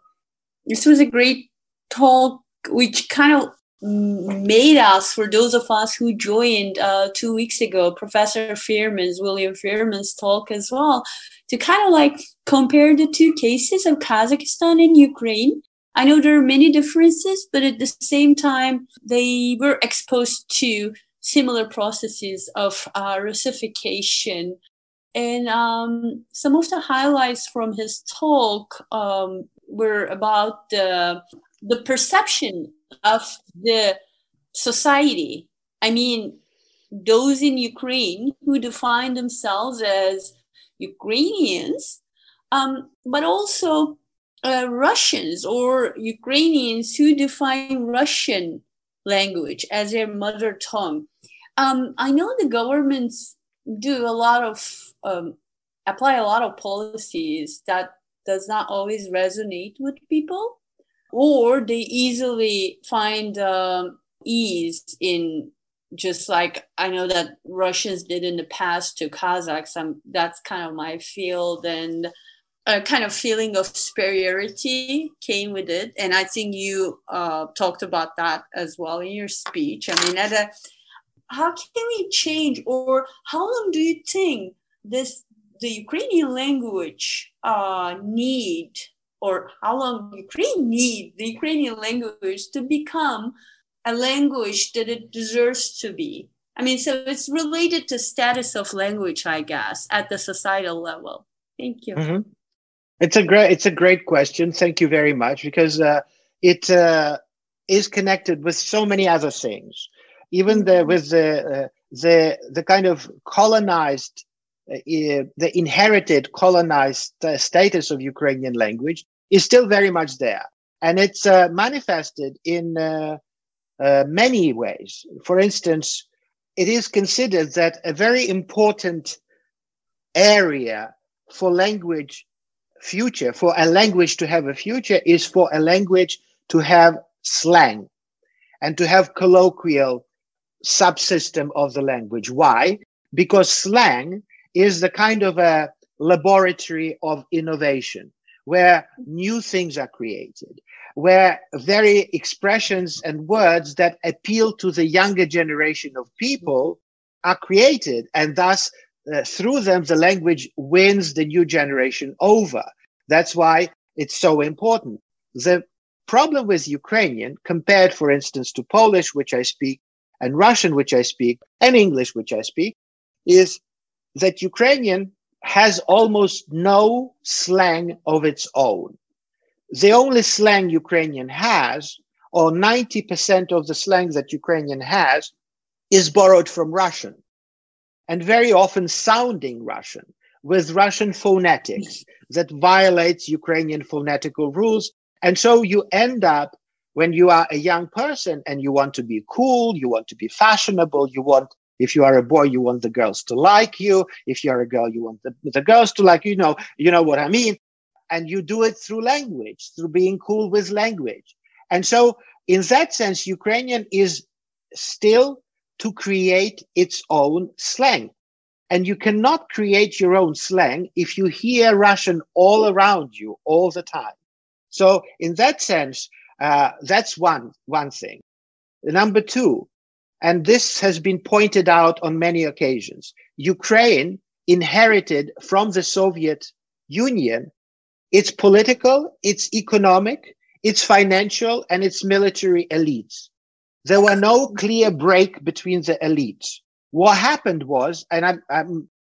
this was a great talk, which kind of made us, for those of us who joined uh, two weeks ago, Professor Fierman's, William Fierman's talk as well, to kind of like compare the two cases of Kazakhstan and Ukraine. I know there are many differences, but at the same time, they were exposed to similar processes of uh, Russification. And um, some of the highlights from his talk um, were about the, the perception of the society. I mean, those in Ukraine who define themselves as Ukrainians, um, but also uh, Russians or Ukrainians who define Russian language as their mother tongue. Um, I know the governments do a lot of um, apply a lot of policies that does not always resonate with people, or they easily find um, ease in just like I know that Russians did in the past to Kazakhs. Um, that's kind of my field and a kind of feeling of superiority came with it. And I think you uh, talked about that as well in your speech. I mean, at a, how can we change, or how long do you think this the Ukrainian language uh, need, or how long Ukraine need the Ukrainian language to become a language that it deserves to be? I mean, so it's related to status of language, I guess, at the societal level. Thank you. Mm-hmm. It's a great it's a great question. Thank you very much because uh, it uh, is connected with so many other things. Even the mm-hmm. with the uh, the the kind of colonized uh, the inherited colonized uh, status of Ukrainian language is still very much there, and it's uh, manifested in Uh, many ways. For instance, it is considered that a very important area for language future, for a language to have a future, is for a language to have slang and to have colloquial subsystem of the language. Why? Because slang is the kind of a laboratory of innovation where new things are created, where very expressions and words that appeal to the younger generation of people are created and thus uh, through them, the language wins the new generation over. That's why it's so important. The problem with Ukrainian, compared, for instance, to Polish, which I speak, and Russian, which I speak, and English, which I speak, is that Ukrainian has almost no slang of its own. The only slang Ukrainian has, or 90% of the slang that Ukrainian has, is borrowed from Russian and very often sounding Russian with Russian phonetics that violates Ukrainian phonetical rules. And so you end up when you are a young person and you want to be cool, you want to be fashionable, you want, if you are a boy, you want the girls to like you. If you're a girl, you want the, the girls to like you. Know, you know what I mean? And you do it through language, through being cool with language. And so in that sense, Ukrainian is still to create its own slang. And you cannot create your own slang if you hear Russian all around you all the time. So in that sense, uh, that's one, one thing. Number two, and this has been pointed out on many occasions, Ukraine inherited from the Soviet Union its political, its economic, its financial, and its military elites. There were no clear break between the elites. What happened was, and I'm, I'm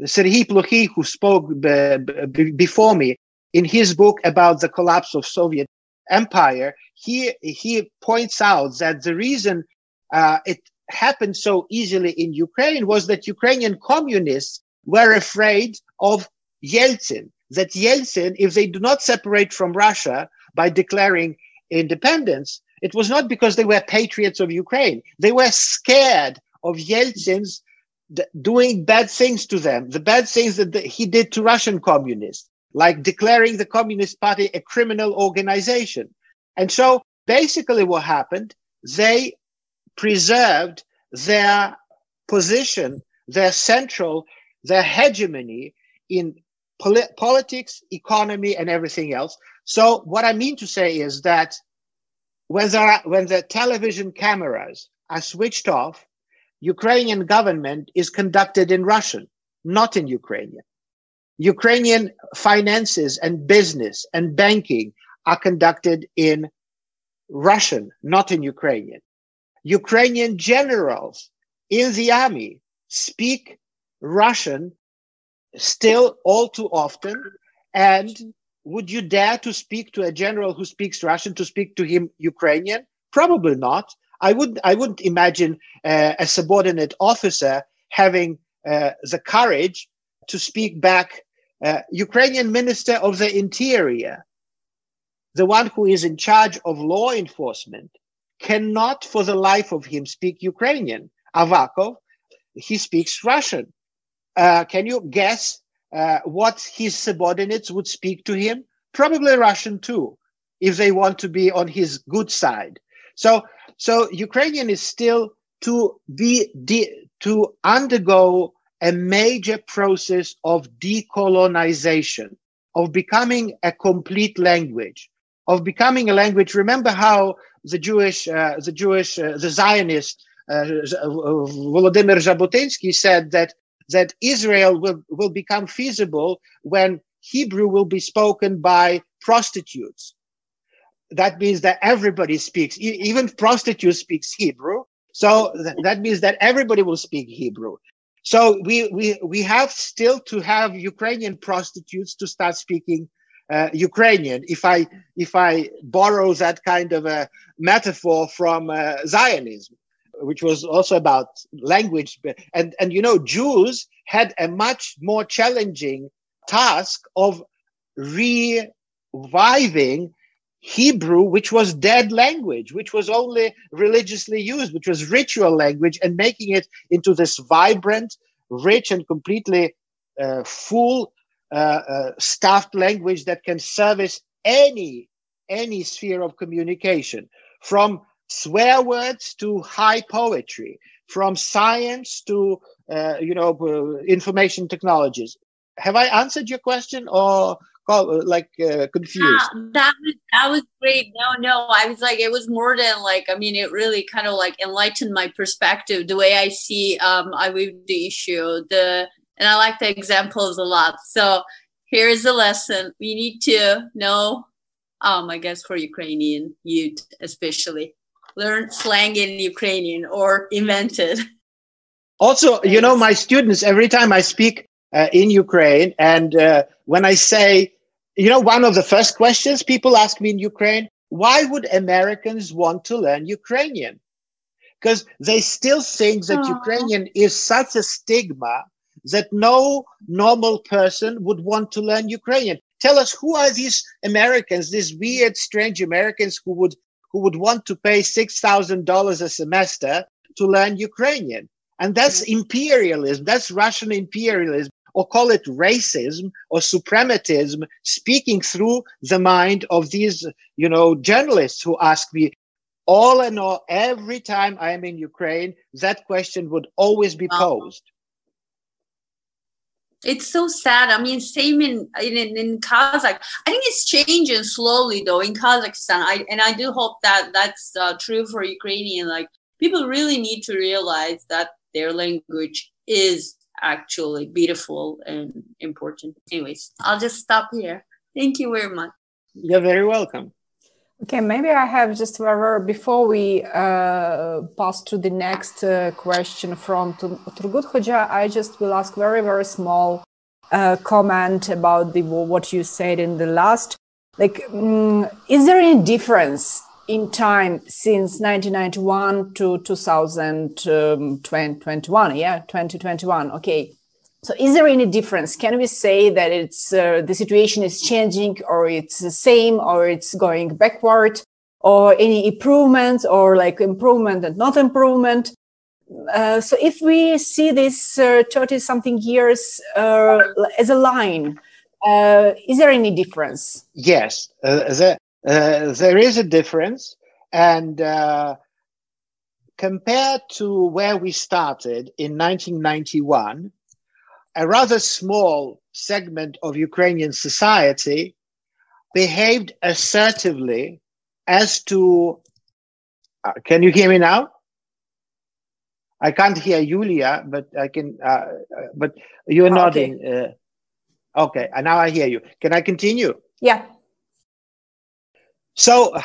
Plokhy, who spoke b- before me in his book about the collapse of Soviet empire, he, he points out that the reason uh, it happened so easily in Ukraine was that Ukrainian communists were afraid of Yeltsin. That Yeltsin, if they do not separate from Russia by declaring independence, it was not because they were patriots of Ukraine. They were scared of Yeltsin's doing bad things to them, the bad things that he did to Russian communists, like declaring the Communist Party a criminal organization. And so basically what happened, they preserved their position, their central, their hegemony in polit- politics, economy, and everything else. So what I mean to say is that when, there when the television cameras are switched off, Ukrainian government is conducted in Russian, not in Ukrainian. Ukrainian finances and business and banking are conducted in Russian, not in Ukrainian. Ukrainian generals in the army speak Russian still all too often. And would you dare to speak to a general who speaks Russian to speak to him Ukrainian? Probably not. I would I wouldn't imagine uh, a subordinate officer having uh, the courage to speak back. Uh, Ukrainian Minister of the Interior, the one who is in charge of law enforcement, cannot for the life of him speak Ukrainian. Avakov, he speaks Russian. Uh, can you guess uh, what his subordinates would speak to him? Probably Russian too, if they want to be on his good side. So, so Ukrainian is still to be de- to undergo a major process of decolonization, of becoming a complete language, of becoming a language. Remember how the Jewish, uh, the Jewish, uh, the Zionist uh, Volodymyr Jabotinsky said that that Israel will, will become feasible when Hebrew will be spoken by prostitutes. That means that everybody speaks, even prostitutes speaks Hebrew. So th- that means that everybody will speak Hebrew. So we, we, we have still to have Ukrainian prostitutes to start speaking uh, Ukrainian. If I, if I borrow that kind of a metaphor from uh, Zionism, which was also about language. And, and you know, Jews had a much more challenging task of reviving Hebrew, which was dead language, which was only religiously used, which was ritual language, and making it into this vibrant, rich, and completely uh, full uh, uh, stuffed language that can service any any sphere of communication, from swear words to high poetry, from science to uh, you know uh, information technologies. Have I answered your question or like uh, confused? Yeah, that was that was great. No, no, I was like it was more than like I mean it really kind of like enlightened my perspective, the way I see um I view the issue, the and I like the examples a lot. So here's the lesson: we need to know um, I guess for Ukrainian youth especially learn slang in Ukrainian or invented. Also, you know, my students, every time I speak uh, in Ukraine, and uh, when I say, you know, one of the first questions people ask me in Ukraine, why would Americans want to learn Ukrainian? Because they still think that Aww. Ukrainian is such a stigma that no normal person would want to learn Ukrainian. Tell us who are these Americans, these weird, strange Americans who would who would want to pay $6,000 a semester to learn Ukrainian. And that's mm. imperialism. That's Russian imperialism, or call it racism or suprematism, speaking through the mind of these, you know, journalists who ask me, all in all, every time I'm in Ukraine, that question would always be posed it's so sad. I mean, same in in, in Kazakh. I think it's changing slowly though in Kazakhstan. I and I do hope that that's uh, true for Ukrainian. Like people really need to realize that their language is actually beautiful and important. Anyways, I'll just stop here. Thank you very much. You're very welcome. Okay, maybe I have just before we uh, pass to the next uh, question from Turgut Hoja, I just will ask very, very small uh, comment about the what you said in the last. Like, um, is there any difference in time since 1991 to 2021? Um, yeah, 2021. Okay. So, is there any difference? Can we say that it's uh, the situation is changing, or it's the same, or it's going backward, or any improvement, or like improvement and not improvement? Uh, so, if we see this thirty uh, something years uh, as a line, uh, is there any difference? Yes, there, there is a difference, and compared to where we started in 1991 a rather small segment of Ukrainian society behaved assertively as to. Uh, can you hear me now? I can't hear Yulia, but I can. Uh, uh but you're oh, nodding. Okay. Uh, okay, and now I hear you. Can I continue? Yeah. So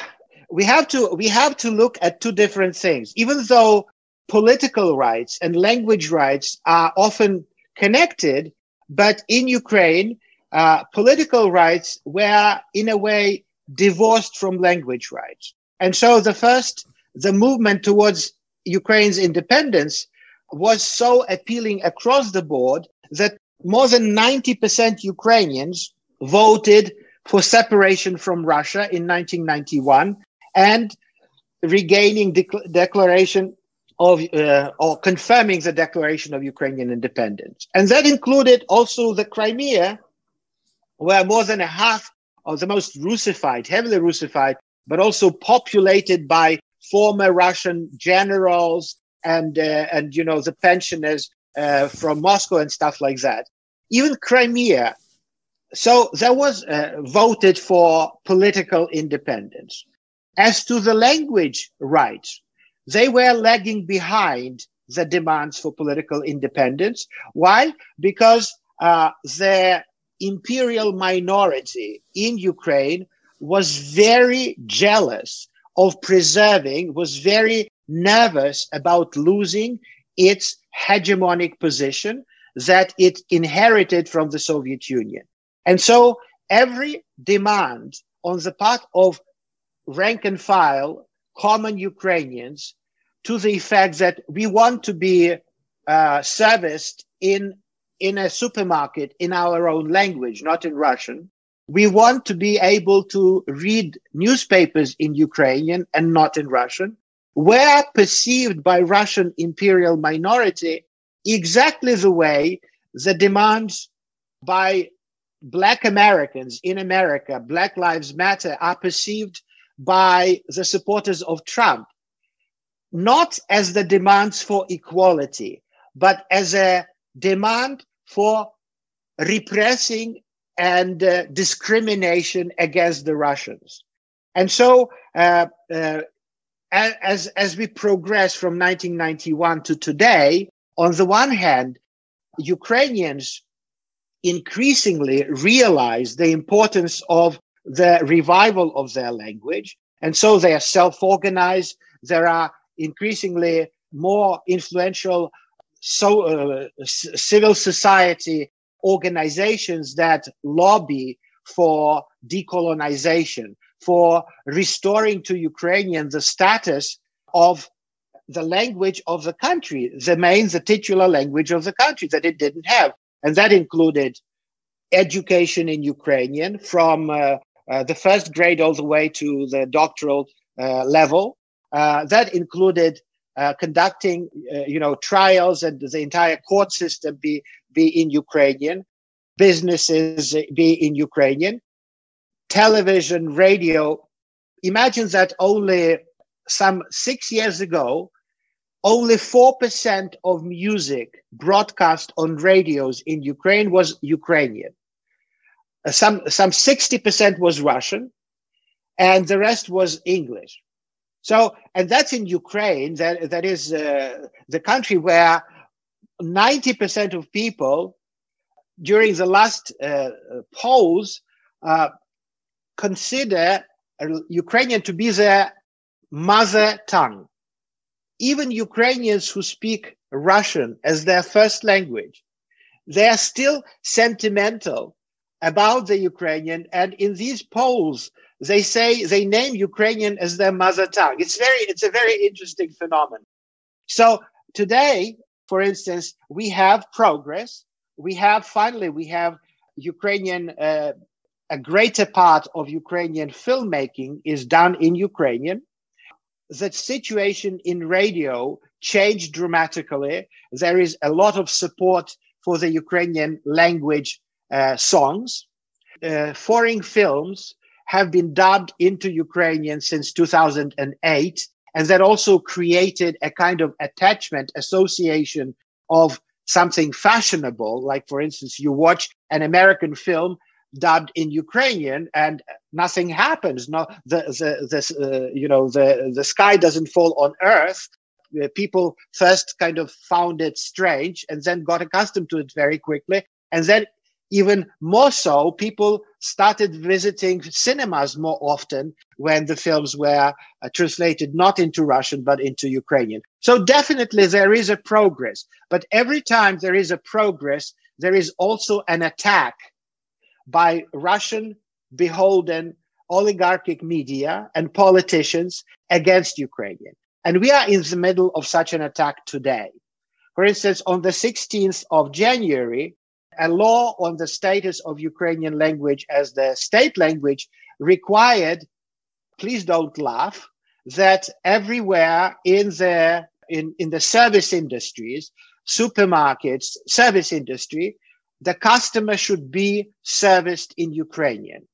we have to we have to look at two different things. Even though political rights and language rights are often connected, but in Ukraine, uh, political rights were in a way divorced from language rights. And so the first, the movement towards Ukraine's independence was so appealing across the board that more than 90% Ukrainians voted for separation from Russia in 1991 and regaining de- declaration of uh, or confirming the declaration of Ukrainian independence. And that included also the Crimea, where more than a half of the most Russified, heavily Russified, but also populated by former Russian generals and uh, and you know the pensioners uh, from Moscow and stuff like that. Even Crimea. So there was uh, voted for political independence. As to the language rights, they were lagging behind the demands for political independence. Why? Because uh, the imperial minority in Ukraine was very jealous of preserving, was very nervous about losing its hegemonic position that it inherited from the Soviet Union. And so every demand on the part of rank and file common Ukrainians to the effect that we want to be uh, serviced in in a supermarket in our own language, not in Russian. We want to be able to read newspapers in Ukrainian and not in Russian. We're perceived by Russian imperial minority exactly the way the demands by Black Americans in America, Black Lives Matter, are perceived by the supporters of Trump not as the demands for equality, but as a demand for repressing and uh, discrimination against the Russians. And so, uh, uh, as, as we progress from 1991 to today, on the one hand, Ukrainians increasingly realize the importance of the revival of their language. And so they are self organized. There are increasingly more influential so uh, civil society organizations that lobby for decolonization, for restoring to Ukrainians the status of the language of the country, the main, the titular language of the country that it didn't have. And that included education in Ukrainian from uh, uh, the first grade all the way to the doctoral uh, level. Uh, that included uh, conducting, uh, you know, trials and the entire court system be be in Ukrainian, businesses be in Ukrainian, television, radio. Imagine that only some six years ago, only 4% of music broadcast on radios in Ukraine was Ukrainian. Some, some 60% was Russian, and the rest was English. So, and that's in Ukraine. That that is uh, the country where ninety percent of people during the last uh, polls uh, consider Ukrainian to be their mother tongue. Even Ukrainians who speak Russian as their first language, they are still sentimental about the Ukrainian. And in these polls, they say they name Ukrainian as their mother tongue. It's very, it's a very interesting phenomenon. So today, for instance, we have progress. We have finally, we have Ukrainian, uh, a greater part of Ukrainian filmmaking is done in Ukrainian. The situation in radio changed dramatically. There is a lot of support for the Ukrainian language uh, songs. Uh, foreign films have been dubbed into Ukrainian since 2008. And that also created a kind of attachment association of something fashionable. Like, for instance, you watch an American film dubbed in Ukrainian and nothing happens. No, the, the, uh, you know, the, the sky doesn't fall on earth. People first kind of found it strange and then got accustomed to it very quickly. And then even more so, people started visiting cinemas more often when the films were uh, translated not into Russian but into Ukrainian. So definitely there is a progress. But every time there is a progress, there is also an attack by Russian beholden oligarchic media and politicians against Ukrainian. And we are in the middle of such an attack today. For instance, on the 16th of January, a law on the status of Ukrainian language as the state language required, please don't laugh, that everywhere in the in, in the service industries, supermarkets, service industry, the customer should be serviced in Ukrainian.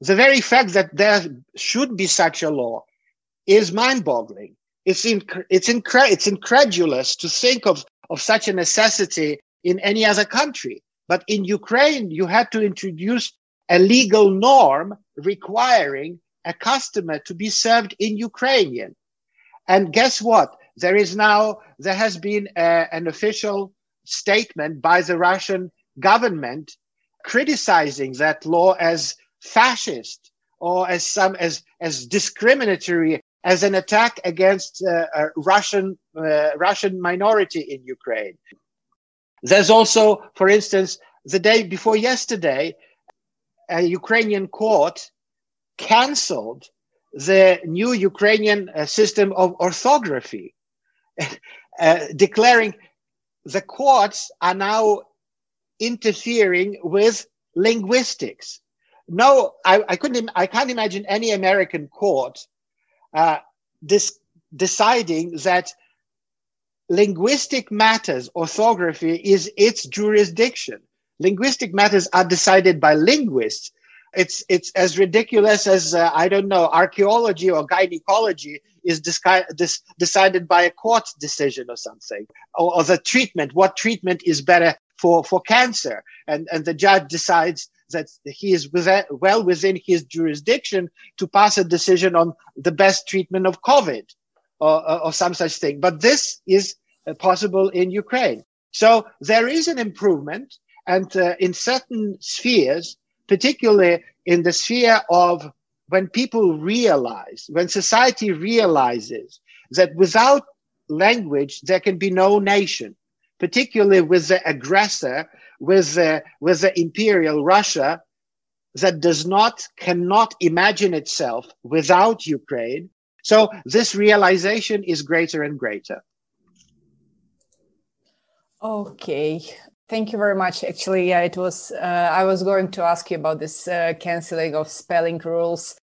The very fact that there should be such a law is mind-boggling. It's, inc- it's, incre- it's incredulous to think of, of such a necessity in any other country. But in Ukraine, you had to introduce a legal norm requiring a customer to be served in Ukrainian. And guess what? There is now, there has been a, an official statement by the Russian government criticizing that law as fascist or as some as as discriminatory as an attack against uh, a Russian uh, Russian minority in Ukraine. There's also, for instance, the day before yesterday, a Ukrainian court cancelled the new Ukrainian uh, system of orthography, uh, declaring the courts are now interfering with linguistics. No, I, I couldn't. I can't imagine any American court uh, dis- deciding that linguistic matters, orthography, is its jurisdiction. Linguistic matters are decided by linguists. It's it's as ridiculous as uh, I don't know archaeology or gynecology is disci- dis- decided by a court decision or something, or, or the treatment. What treatment is better for for cancer, and and the judge decides that he is within, well within his jurisdiction to pass a decision on the best treatment of COVID or, or some such thing. But this is possible in Ukraine. So there is an improvement. And uh, in certain spheres, particularly in the sphere of when people realize, when society realizes that without language, there can be no nation, particularly with the aggressor, with the, with the imperial Russia that does not, cannot imagine itself without Ukraine. So this realization is greater and greater. Okay. Thank you very much. Actually, yeah, it was. Uh, I was going to ask you about this uh, canceling of spelling rules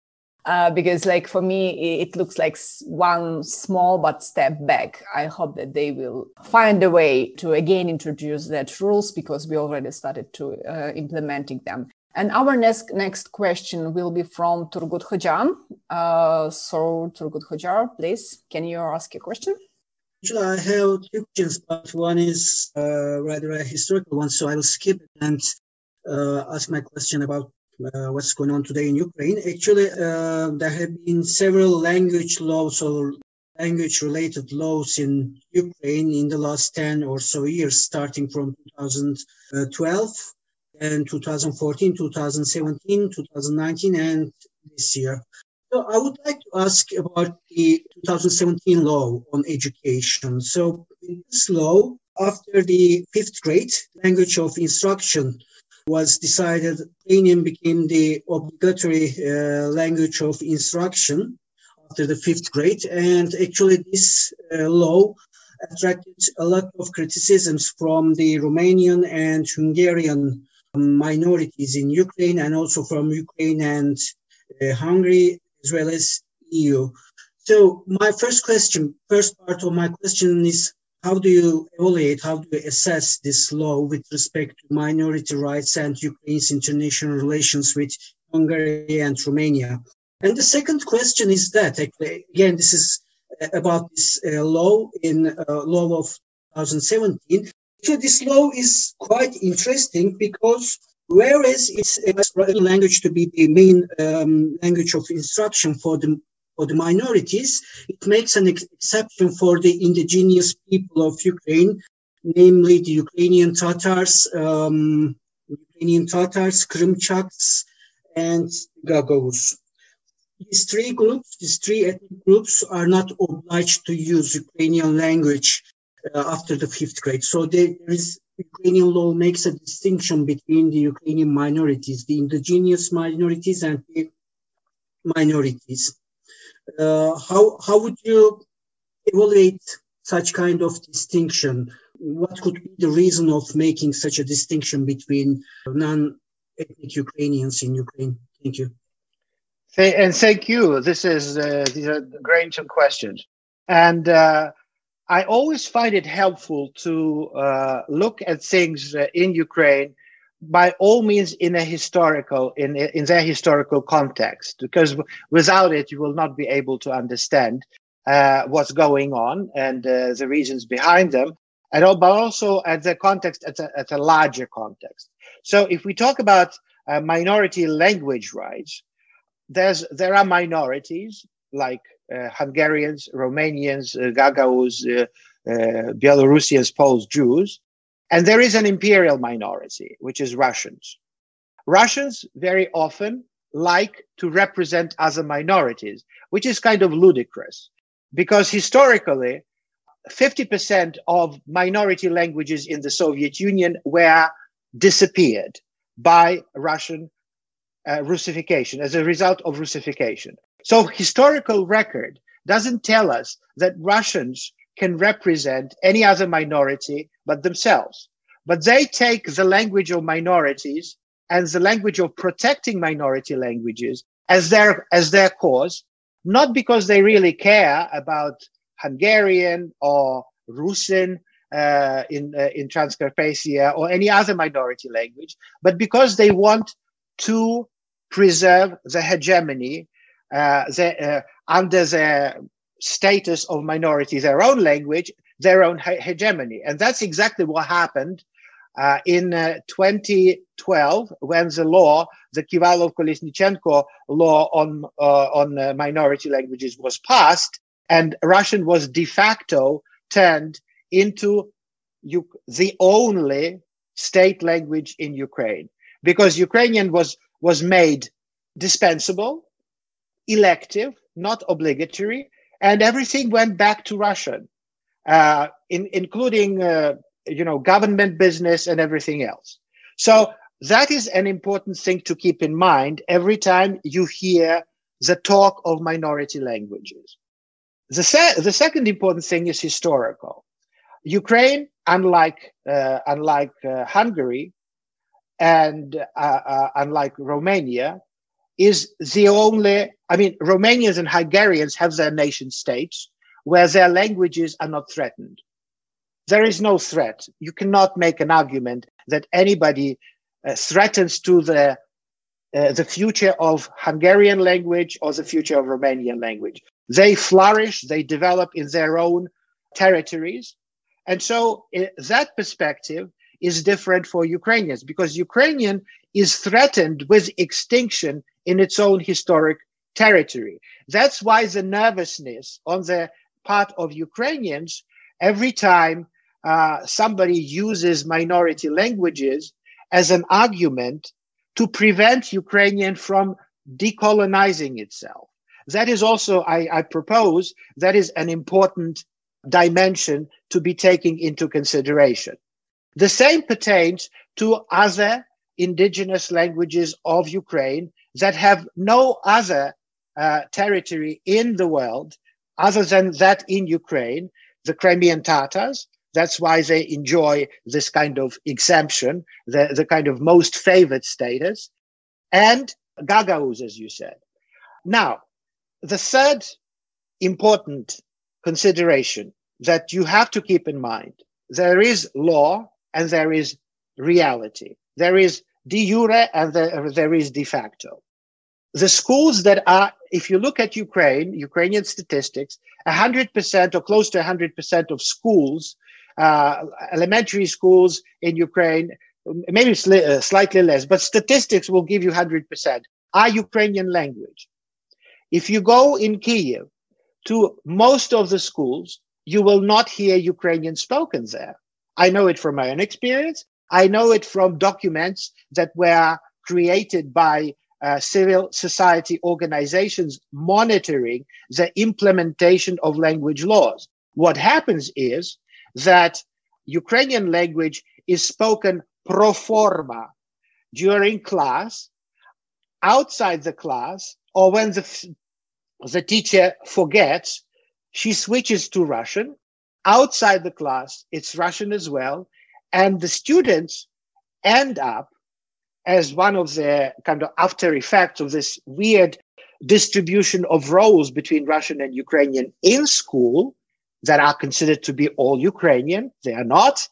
uh, because, like, for me, it looks like one small but step back. I hope that they will find a way to again introduce that rules because we already started to uh, implementing them. And our next next question will be from Turgut Hojan. Uh, so, Turgut Hojar, please, can you ask a question? Actually, I have two questions, but one is uh, rather a historical one, so I will skip it and uh, ask my question about uh, what's going on today in Ukraine. Actually, uh, there have been several language laws or language related laws in Ukraine in the last 10 or so years, starting from 2012 and 2014, 2017, 2019, and this year. So I would like to ask about the 2017 law on education. So in this law, after the fifth grade, language of instruction was decided, Ukrainian became the obligatory uh, language of instruction after the fifth grade. And actually, this uh, law attracted a lot of criticisms from the Romanian and Hungarian minorities in Ukraine and also from Ukraine and uh, Hungary as well as EU. So my first question, first part of my question is how do you evaluate, how do you assess this law with respect to minority rights and Ukraine's international relations with Hungary and Romania? And the second question is that, again, this is uh, about this uh, law in uh, law of 2017. So this law is quite interesting because whereas it's a language to be the main um, language of instruction for the for the minorities, it makes an ex- exception for the indigenous people of Ukraine, namely the Ukrainian Tatars, um, Ukrainian Tatars, Krimchaks, and Gagauz. These three groups, these three ethnic groups, are not obliged to use Ukrainian language uh, after the fifth grade. So there is Ukrainian law makes a distinction between the Ukrainian minorities, the indigenous minorities, and the minorities. Uh, how how would you evaluate such kind of distinction? What could be the reason of making such a distinction between non-ethnic Ukrainians in Ukraine? Thank you. And thank you. This is uh, these are great questions, and uh, I always find it helpful to uh, look at things uh, in Ukraine by all means in a historical in in their historical context because without it you will not be able to understand uh, what's going on and uh, the reasons behind them. And but also at the context at a, at a larger context. So if we talk about uh, minority language rights there's there are minorities like Hungarians Romanians uh, Gagauz uh, Belarusians Poles Jews and there is an imperial minority, which is Russians. Russians very often like to represent other minorities, which is kind of ludicrous because historically, 50% of minority languages in the Soviet Union were disappeared by Russian uh, Russification as a result of Russification. So historical record doesn't tell us that Russians can represent any other minority but themselves. But they take the language of minorities and the language of protecting minority languages as their, as their cause, not because they really care about Hungarian or Russian uh, in, uh, in Transcarpathia or any other minority language, but because they want to preserve the hegemony the, uh, under the status of minority, their own language, their own he- hegemony. And that's exactly what happened uh, in uh, 2012 when the law, the Kivalov Kolesnichenko law on, uh, on uh, minority languages was passed, and Russian was de facto turned into U- the only state language in Ukraine because Ukrainian was, was made dispensable, elective, not obligatory, and everything went back to Russian, uh, in, including uh, you know government business and everything else. So that is an important thing to keep in mind every time you hear the talk of minority languages. The, se- the second important thing is historical. Ukraine, unlike uh, unlike uh, Hungary and uh, uh, unlike Romania, is the only, I mean, Romanians and Hungarians have their nation states where their languages are not threatened. There is no threat. You cannot make an argument that anybody uh, threatens to the uh, the future of Hungarian language or the future of Romanian language. They flourish, they develop in their own territories. And so uh, that perspective is different for Ukrainians because Ukrainian is threatened with extinction in its own historic territory. That's why the nervousness on the part of Ukrainians every time uh, somebody uses minority languages as an argument to prevent Ukrainian from decolonizing itself. That is also, I, I propose, that is an important dimension to be taken into consideration. The same pertains to other indigenous languages of Ukraine that have no other uh, territory in the world other than that in Ukraine, the Crimean Tatars. That's why they enjoy this kind of exemption, the, the kind of most favored status, and Gagauz, as you said. Now, the third important consideration that you have to keep in mind there is law and there is reality. There is de jure and there, there is de facto. The schools that are, if you look at Ukraine, Ukrainian statistics, 100% or close to 100% of schools, uh, elementary schools in Ukraine, maybe sli- uh, slightly less, but statistics will give you 100%, are Ukrainian language. If you go in Kiev to most of the schools, you will not hear Ukrainian spoken there. I know it from my own experience. I know it from documents that were created by uh, civil society organizations monitoring the implementation of language laws. What happens is that Ukrainian language is spoken pro forma during class, outside the class, or when the, the teacher forgets she switches to Russian. Outside the class, it's Russian as well. And the students end up as one of the kind of after effects of this weird distribution of roles between Russian and Ukrainian in school that are considered to be all Ukrainian. They are not.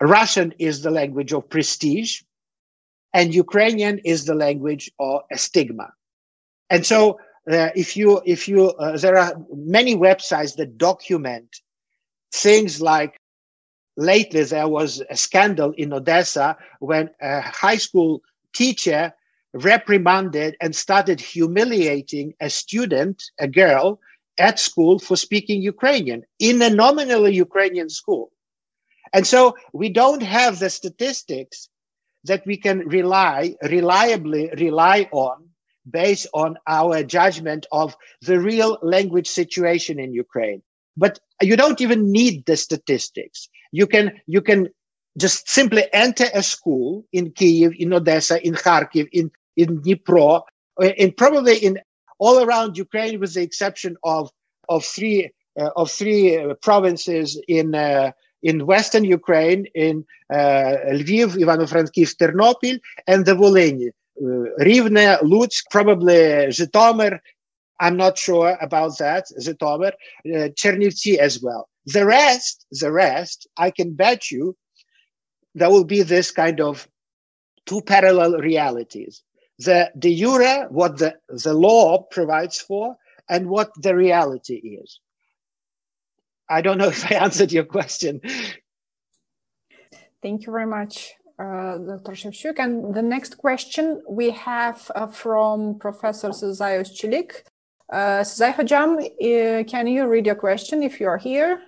Russian is the language of prestige, and Ukrainian is the language of a stigma. And so uh, if you if you uh, there are many websites that document things like lately there was a scandal in odessa when a high school teacher reprimanded and started humiliating a student a girl at school for speaking ukrainian in a nominally ukrainian school and so we don't have the statistics that we can rely reliably rely on based on our judgment of the real language situation in Ukraine. But you don't even need the statistics. You can, you can just simply enter a school in Kiev, in Odessa, in Kharkiv, in, in Dnipro, and probably in all around Ukraine, with the exception of, of three, uh, of three uh, provinces in, uh, in Western Ukraine, in uh, Lviv, Ivano-Frankivsk, Ternopil, and the Volhynia. Rivne, Lutsk, probably Zhytomyr. I'm not sure about that. Zhytomyr, uh, Chernivtsi as well. The rest, the rest, I can bet you there will be this kind of two parallel realities. The de jure, what the, the law provides for, and what the reality is. I don't know if I answered your question. Thank you very much. Uh, Dr. Shevchuk. And the next question we have uh, from Professor Sezai Özçelik. Uh, Hocam, uh, can you read your question if you are here?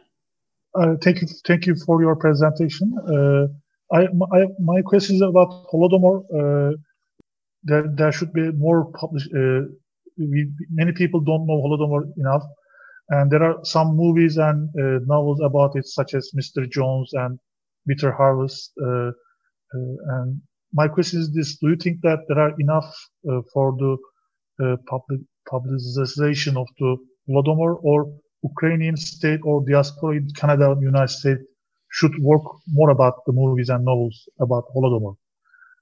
Uh, thank you, thank you for your presentation. Uh, I, my, my question is about Holodomor. Uh, there, there should be more published. We, many people don't know Holodomor enough, and there are some movies and novels about it, such as Mr. Jones and Bitter Harvest. Uh, and my question is this: Do you think that there are enough uh, for the uh, public publicization of the Holodomor, or Ukrainian state or diaspora in Canada and United States should work more about the movies and novels about Holodomor?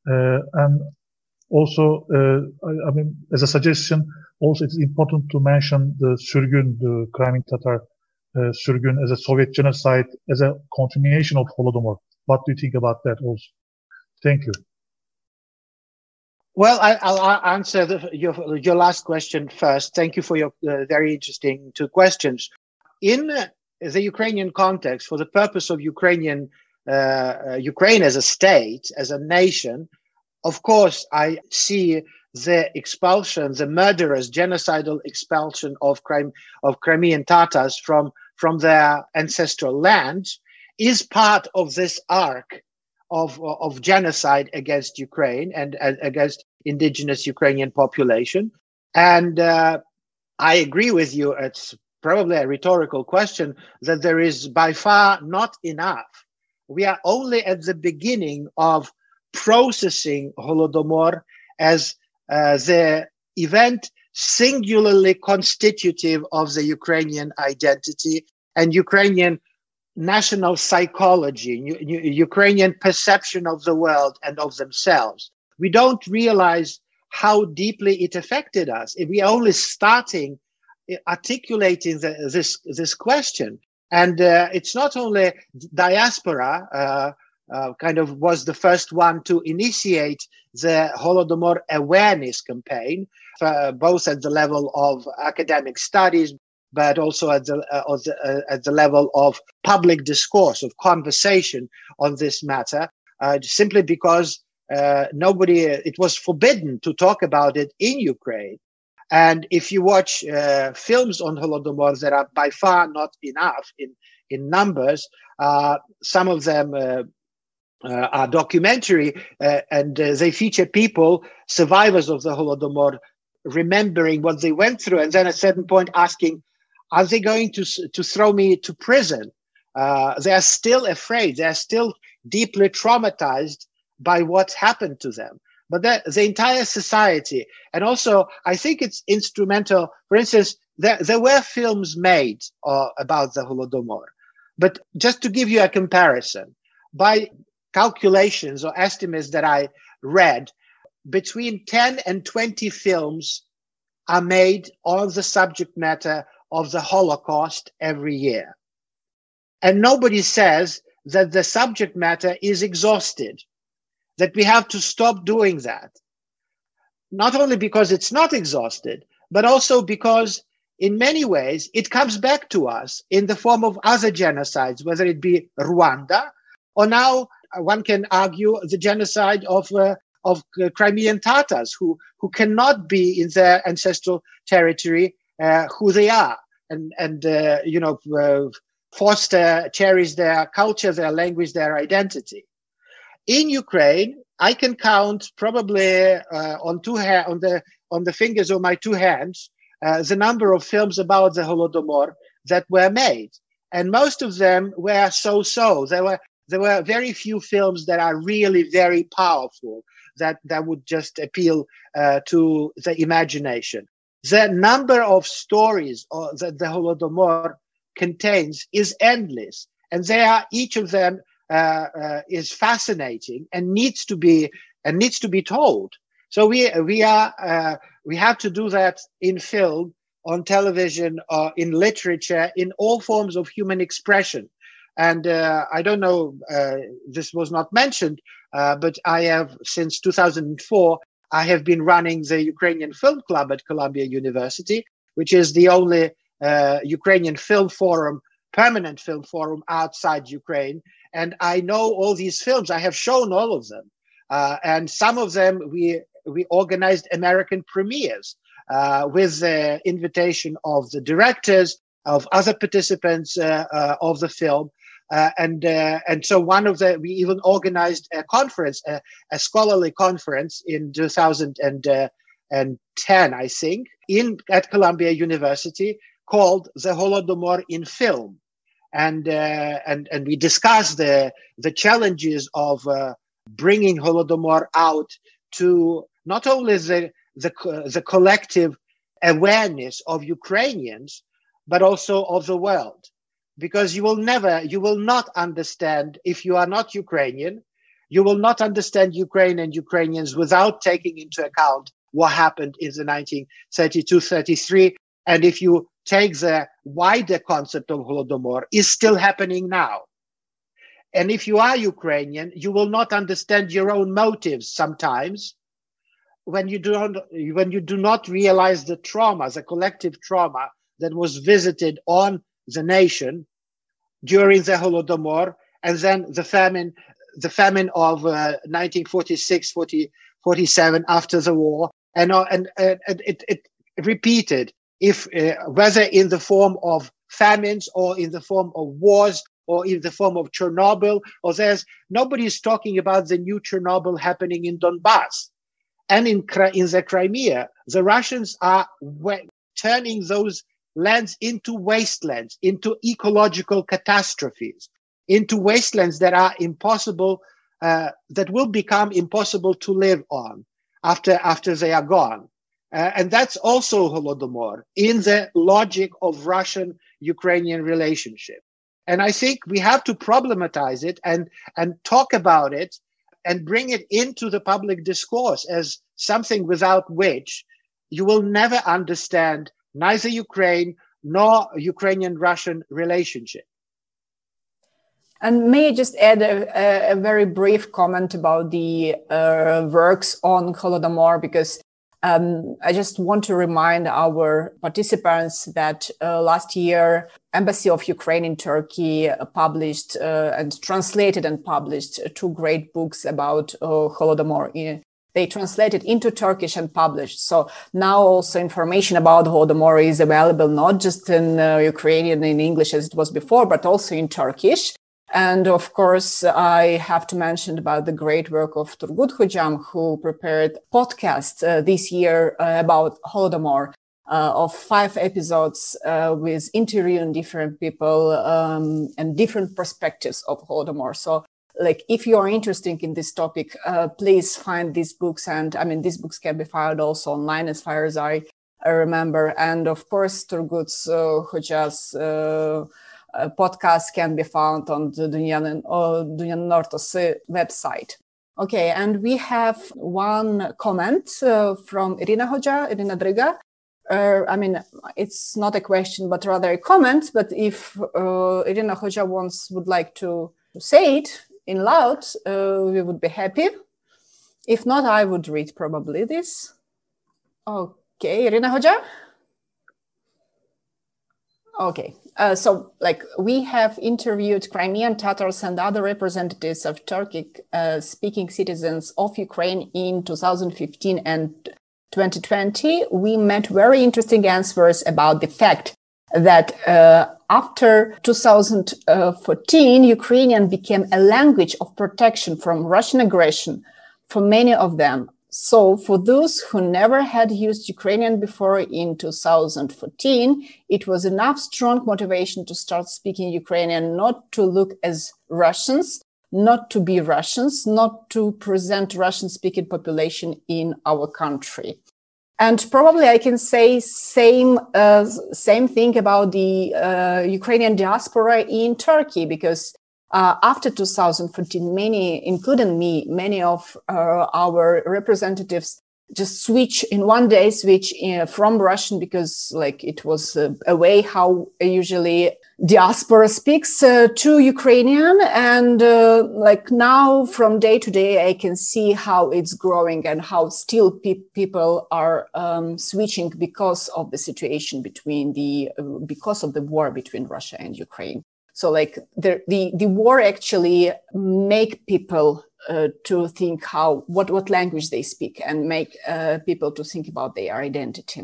Uh, and also, uh, I, I, mean, as a suggestion, also it's important to mention the Sürgün, the Crimean Tatar uh, Sürgün as a Soviet genocide, as a continuation of Holodomor. What do you think about that also? Thank you. Well, I, will answer the, your, your last question first. Thank you for your uh, very interesting two questions. In the Ukrainian context, for the purpose of Ukrainian uh, uh, Ukraine as a state, as a nation, of course, I see the expulsion, the murderous, genocidal expulsion of crime of Crimean Tatars from from their ancestral lands is part of this arc of, of genocide against Ukraine and, and against indigenous Ukrainian population. And uh, I agree with you. It's probably a rhetorical question that there is by far not enough. We are only at the beginning of processing Holodomor as uh, the event singularly constitutive of the Ukrainian identity and Ukrainian national psychology, Ukrainian perception of the world and of themselves. We don't realize how deeply it affected us. We are only starting eh, articulating the, this this question, and uh, it's not only diaspora. Uh, uh, kind of was the first one to initiate the Holodomor awareness campaign, uh, both at the level of academic studies, but also at the, uh, the uh, at the level of public discourse, of conversation on this matter, uh, simply because uh, nobody, it was forbidden to talk about it in Ukraine. And if you watch uh, films on Holodomor, there are by far not enough in, in numbers. Uh, some of them are documentary and they feature people, survivors of the Holodomor, remembering what they went through and then at a certain point asking are they going to, to throw me to prison? Uh, they are still afraid. They are still deeply traumatized by what happened to them. But the, the entire society, and also I think it's instrumental. For instance, there, there were films made uh, about the Holodomor. But just to give you a comparison, by calculations or estimates that I read, between 10 and 20 films are made on the subject matter of the Holocaust every year. And nobody says that the subject matter is exhausted, that we have to stop doing that. Not only because it's not exhausted, but also because in many ways it comes back to us in the form of other genocides, whether it be Rwanda or now one can argue the genocide of uh, of Crimean Tatars who who cannot be in their ancestral territory uh, who they are and and uh, you know uh, foster cherish their culture their language their identity. In ukraine i can count probably uh, on two ha- on the on the fingers of my two hands uh, the number of films about the holodomor that were made. And most of them were so so there were there were very few films that are really very powerful that that would just appeal uh, to the imagination the number of stories uh, that the Holodomor contains is endless, and they are each of them uh, uh, is fascinating and needs to be and needs to be told. So we we are uh, we have to do that in film, on television, uh, in literature, in all forms of human expression. And uh, I don't know, this was not mentioned, but I have since 2004 I have been running the Ukrainian Film Club at Columbia University, which is the only uh, Ukrainian film forum, permanent film forum outside Ukraine. And I know all these films. I have shown all of them. Uh, and some of them we we organized American premieres uh, with the invitation of the directors, of other participants uh, uh, of the film. Uh, and uh, and so one of the we even organized a conference, a, a scholarly conference in 2010, I think, in at Columbia University called "The Holodomor in Film," and uh, and and we discussed the the challenges of uh, bringing Holodomor out to not only the the the collective awareness of Ukrainians, but also of the world because you will never, you will not understand if you are not Ukrainian, you will not understand Ukraine and Ukrainians without taking into account what happened in the 1932 33. And if you take the wider concept of Holodomor, is still happening now. And if you are Ukrainian, you will not understand your own motives sometimes when you do not, when you do not realize the trauma, the collective trauma that was visited on the nation during the Holodomor, and then the famine, the famine of uh, 1946, 40, 47 after the war, and uh, and, and it, it repeated, if uh, whether in the form of famines or in the form of wars or in the form of Chernobyl, or there's nobody is talking about the new Chernobyl happening in Donbass. and in, in the Crimea, the Russians are turning those lands into wastelands, into ecological catastrophes, into wastelands that are impossible, uh, that will become impossible to live on after, after they are gone. Uh, and that's also Holodomor in the logic of Russian Ukrainian relationship. And I think we have to problematize it and, and talk about it and bring it into the public discourse as something without which you will never understand neither Ukraine nor Ukrainian Russian relationship. And may I just add a, a very brief comment about the uh, works on Holodomor because um, I just want to remind our participants that uh, last year, Embassy of Ukraine in Turkey uh, published uh, and translated and published two great books about uh, Holodomor. They translated into Turkish and published. So now also information about Holodomor is available not just in uh, Ukrainian in English as it was before, but also in Turkish. And of course, I have to mention about the great work of Turgut Hocam, who prepared podcast uh, this year uh, about Holodomor. Uh, of five episodes uh, with interviewing different people um, and different perspectives of Holodomor. So, like, if you are interested in this topic, uh, please find these books. And I mean, these books can be found also online, as far as I, remember. And of course, Turgut's uh, Hocam's uh, podcast can be found on the Dünyanın, Dünyanın Ortası website. Okay, and we have one comment uh, from Irina Hoja, Irina Driga. Uh, I mean, it's not a question, but rather a comment. But if uh, Irina Hoja wants would like to say it in loud, uh, we would be happy. If not, I would read probably this. Okay, Irina Hoja. Okay, uh, so like we have interviewed Crimean Tatars and other representatives of Turkic uh, speaking citizens of Ukraine in 2015 and 2020. We met very interesting answers about the fact that uh, after 2014, Ukrainian became a language of protection from Russian aggression for many of them. So for those who never had used Ukrainian before in 2014, it was enough strong motivation to start speaking Ukrainian, not to look as Russians, not to be Russians, not to present Russian speaking population in our country. And probably I can say same uh, same thing about the uh, Ukrainian diaspora in Turkey because uh, after 2014, many, including me, many of uh, our representatives just switch in one day, switch in, uh, from Russian because like it was uh, a way how usually diaspora speaks uh, to Ukrainian. And uh, like now from day to day, I can see how it's growing and how still pe- people are um, switching because of the situation between the, because of the war between Russia and Ukraine. So like the, the, the war actually make people uh, to think how, what, what language they speak and make uh, people to think about their identity.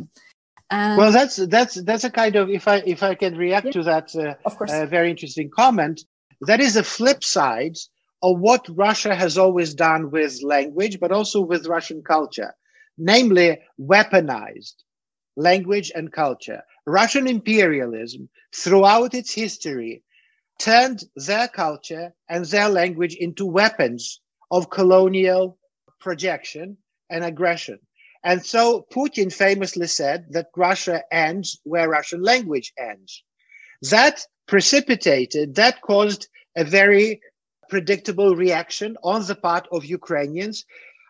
And well, that's, that's, that's a kind of, if I, if I can react yeah, to that uh, of course. Uh, very interesting comment, that is a flip side of what Russia has always done with language, but also with Russian culture, namely weaponized language and culture. Russian imperialism throughout its history turned their culture and their language into weapons of colonial projection and aggression. And so Putin famously said that Russia ends where Russian language ends. That precipitated, that caused a very predictable reaction on the part of Ukrainians,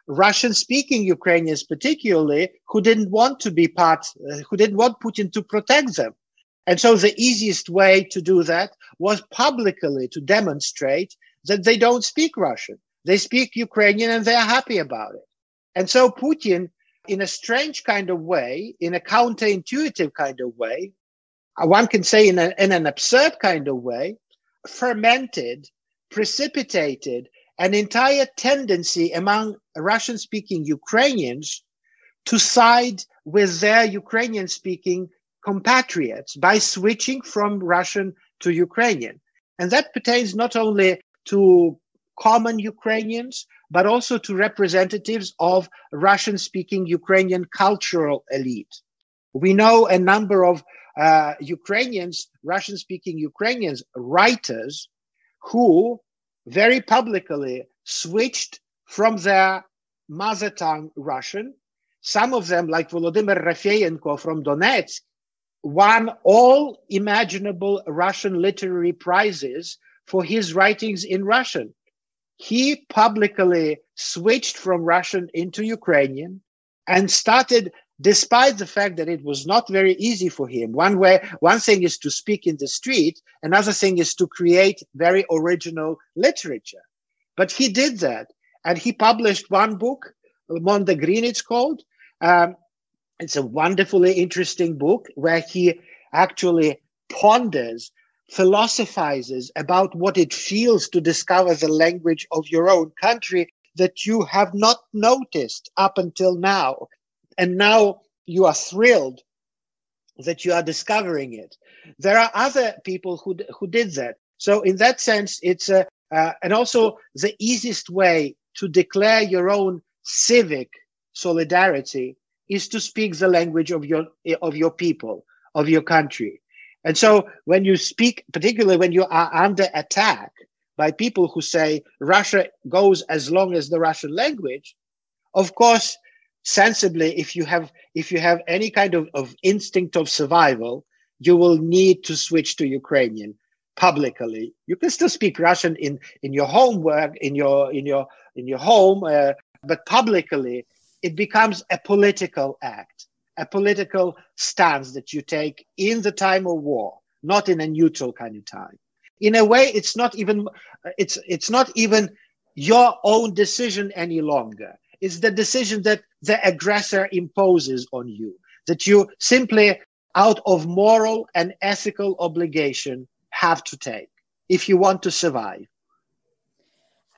Russian speaking Ukrainians particularly, who didn't want to be part, uh, who didn't want Putin to protect them. And so the easiest way to do that was publicly to demonstrate that they don't speak Russian. They speak Ukrainian and they're happy about it. And so Putin, in a strange kind of way, in a counterintuitive kind of way, uh, one can say in, a, in an absurd kind of way, fermented, precipitated an entire tendency among Russian speaking Ukrainians to side with their Ukrainian speaking compatriots by switching from Russian to Ukrainian. And that pertains not only to common Ukrainians, but also to representatives of Russian speaking Ukrainian cultural elite. We know a number of uh, Ukrainians, Russian speaking Ukrainians, writers who very publicly switched from their mother tongue Russian. Some of them, like Volodymyr Rafeyenko from Donetsk, won all imaginable Russian literary prizes for his writings in Russian. He publicly switched from Russian into Ukrainian and started despite the fact that it was not very easy for him. One way, one thing is to speak in the street, another thing is to create very original literature. But he did that, and he published one book, Mondegreen, it's called. Um, it's a wonderfully interesting book where he actually ponders, philosophizes about what it feels to discover the language of your own country that you have not noticed up until now and now you are thrilled that you are discovering it. There are other people who who did that. So in that sense, it's a uh, and also the easiest way to declare your own civic solidarity is to speak the language of your of your people of your country. And so when you speak, particularly when you are under attack by people who say Russia goes as long as the Russian language, of course sensibly if you have if you have any kind of, of instinct of survival you will need to switch to ukrainian publicly. You can still speak russian in in your homework in your in your in your home uh, but publicly it becomes a political act a political stance that you take in the time of war not in a neutral kind of time in a way it's not even it's it's not even your own decision any longer it's the decision that the aggressor imposes on you, that you simply, out of moral and ethical obligation, have to take if you want to survive.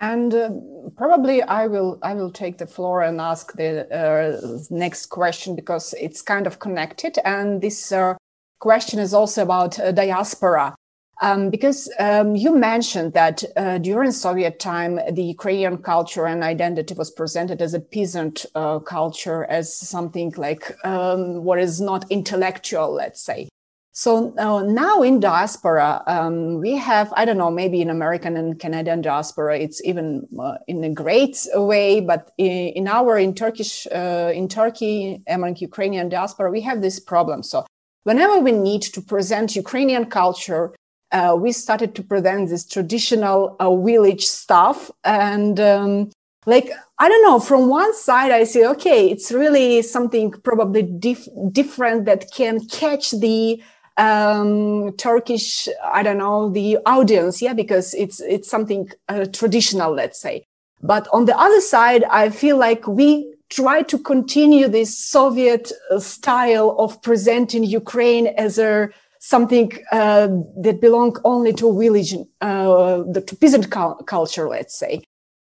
And uh, probably I will I will take the floor and ask the uh, next question because it's kind of connected. And this uh, question is also about uh, diaspora. Um, because um, you mentioned that uh, during Soviet time, the Ukrainian culture and identity was presented as a peasant uh, culture, as something like um, what is not intellectual, let's say. So uh, now in diaspora, um, we have, I don't know, maybe in American and Canadian diaspora, it's even uh, in a great way, but in, in our, in Turkish, uh, in Turkey, among Ukrainian diaspora, we have this problem. So whenever we need to present Ukrainian culture, uh, we started to present this traditional uh, village stuff and um, like i don't know from one side i say okay it's really something probably dif- different that can catch the um, turkish i don't know the audience yeah because it's it's something uh, traditional let's say but on the other side i feel like we try to continue this soviet uh, style of presenting ukraine as a something uh, that belong only to religion, uh, the to peasant culture, let's say.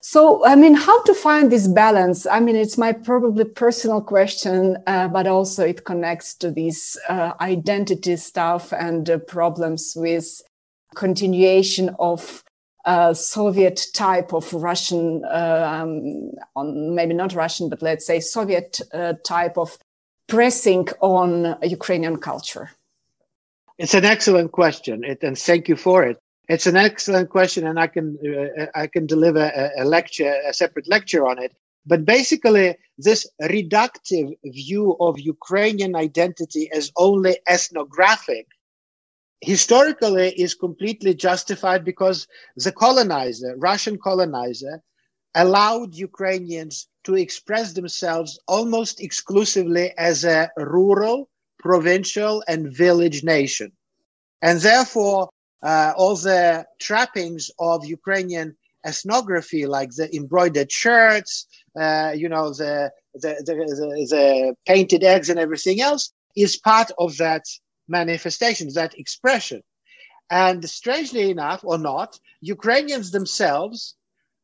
So, I mean, how to find this balance? I mean, it's my probably personal question, uh, but also it connects to this uh, identity stuff and problems with continuation of uh, Soviet type of Russian, uh, um, on maybe not Russian, but let's say Soviet type of pressing on Ukrainian culture. It's an excellent question, it, and thank you for it. It's an excellent question, and I can uh, I can deliver a, a, lecture, a separate lecture on it. But basically, this reductive view of Ukrainian identity as only ethnographic historically is completely justified because the colonizer, Russian colonizer, allowed Ukrainians to express themselves almost exclusively as a rural provincial, and village nation. And therefore, uh, all the trappings of Ukrainian ethnography, like the embroidered shirts, uh, you know, the the, the, the, the painted eggs and everything else, is part of that manifestation, that expression. And strangely enough, or not, Ukrainians themselves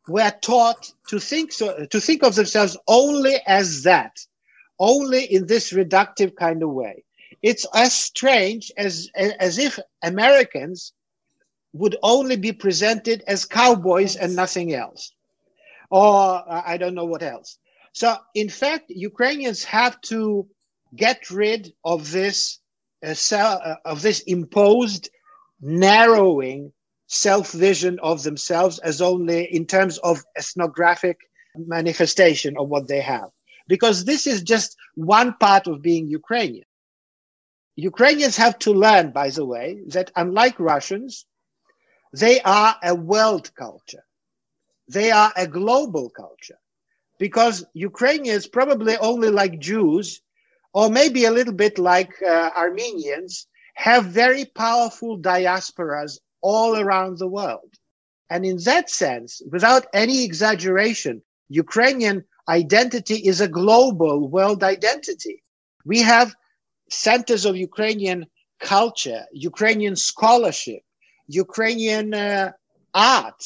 were taught to think so, to think of themselves only as that only in this reductive kind of way. It's as strange as, as if Americans would only be presented as cowboys and nothing else. Or I don't know what else. So, in fact, Ukrainians have to get rid of this uh, uh, of this imposed narrowing self vision of themselves as only in terms of ethnographic manifestation of what they have. Because this is just one part of being Ukrainian. Ukrainians have to learn, by the way, that unlike Russians, they are a world culture. They are a global culture because Ukrainians, probably only like Jews, or maybe a little bit like uh, Armenians, have very powerful diasporas all around the world. And in that sense, without any exaggeration, Ukrainian identity is a global world identity. We have centers of Ukrainian culture, Ukrainian scholarship, Ukrainian uh, art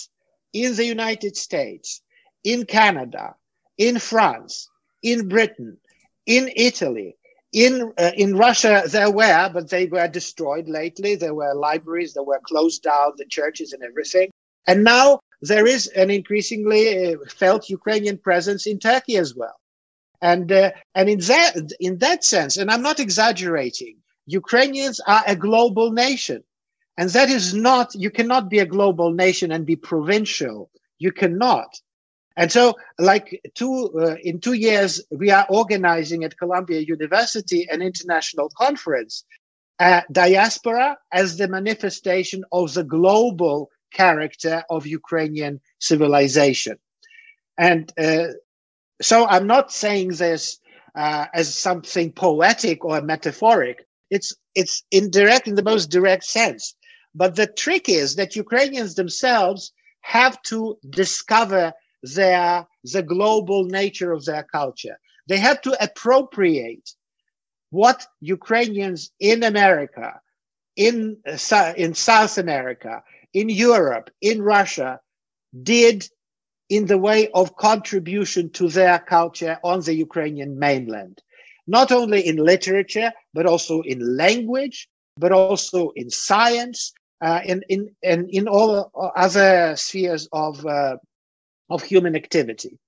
in the United States, in Canada, in France, in Britain, in Italy, in uh, in Russia there were, but they were destroyed lately. There were libraries that were closed down, the churches and everything. And now there is an increasingly uh, felt Ukrainian presence in Turkey as well. And uh, and in that in that sense, and I'm not exaggerating, Ukrainians are a global nation, and that is not you cannot be a global nation and be provincial. You cannot. And so, like two uh, in two years, we are organizing at Columbia University an international conference, uh, diaspora as the manifestation of the global character of Ukrainian civilization. And uh, so, I'm not saying this uh, as something poetic or metaphoric. It's it's indirect in the most direct sense. But the trick is that Ukrainians themselves have to discover their the global nature of their culture. They have to appropriate what Ukrainians in America, in, uh, in South America, in Europe, in Russia did in the way of contribution to their culture on the Ukrainian mainland. Not only in literature, but also in language, but also in science, uh, in, in, in, in all other spheres of uh, of human activity.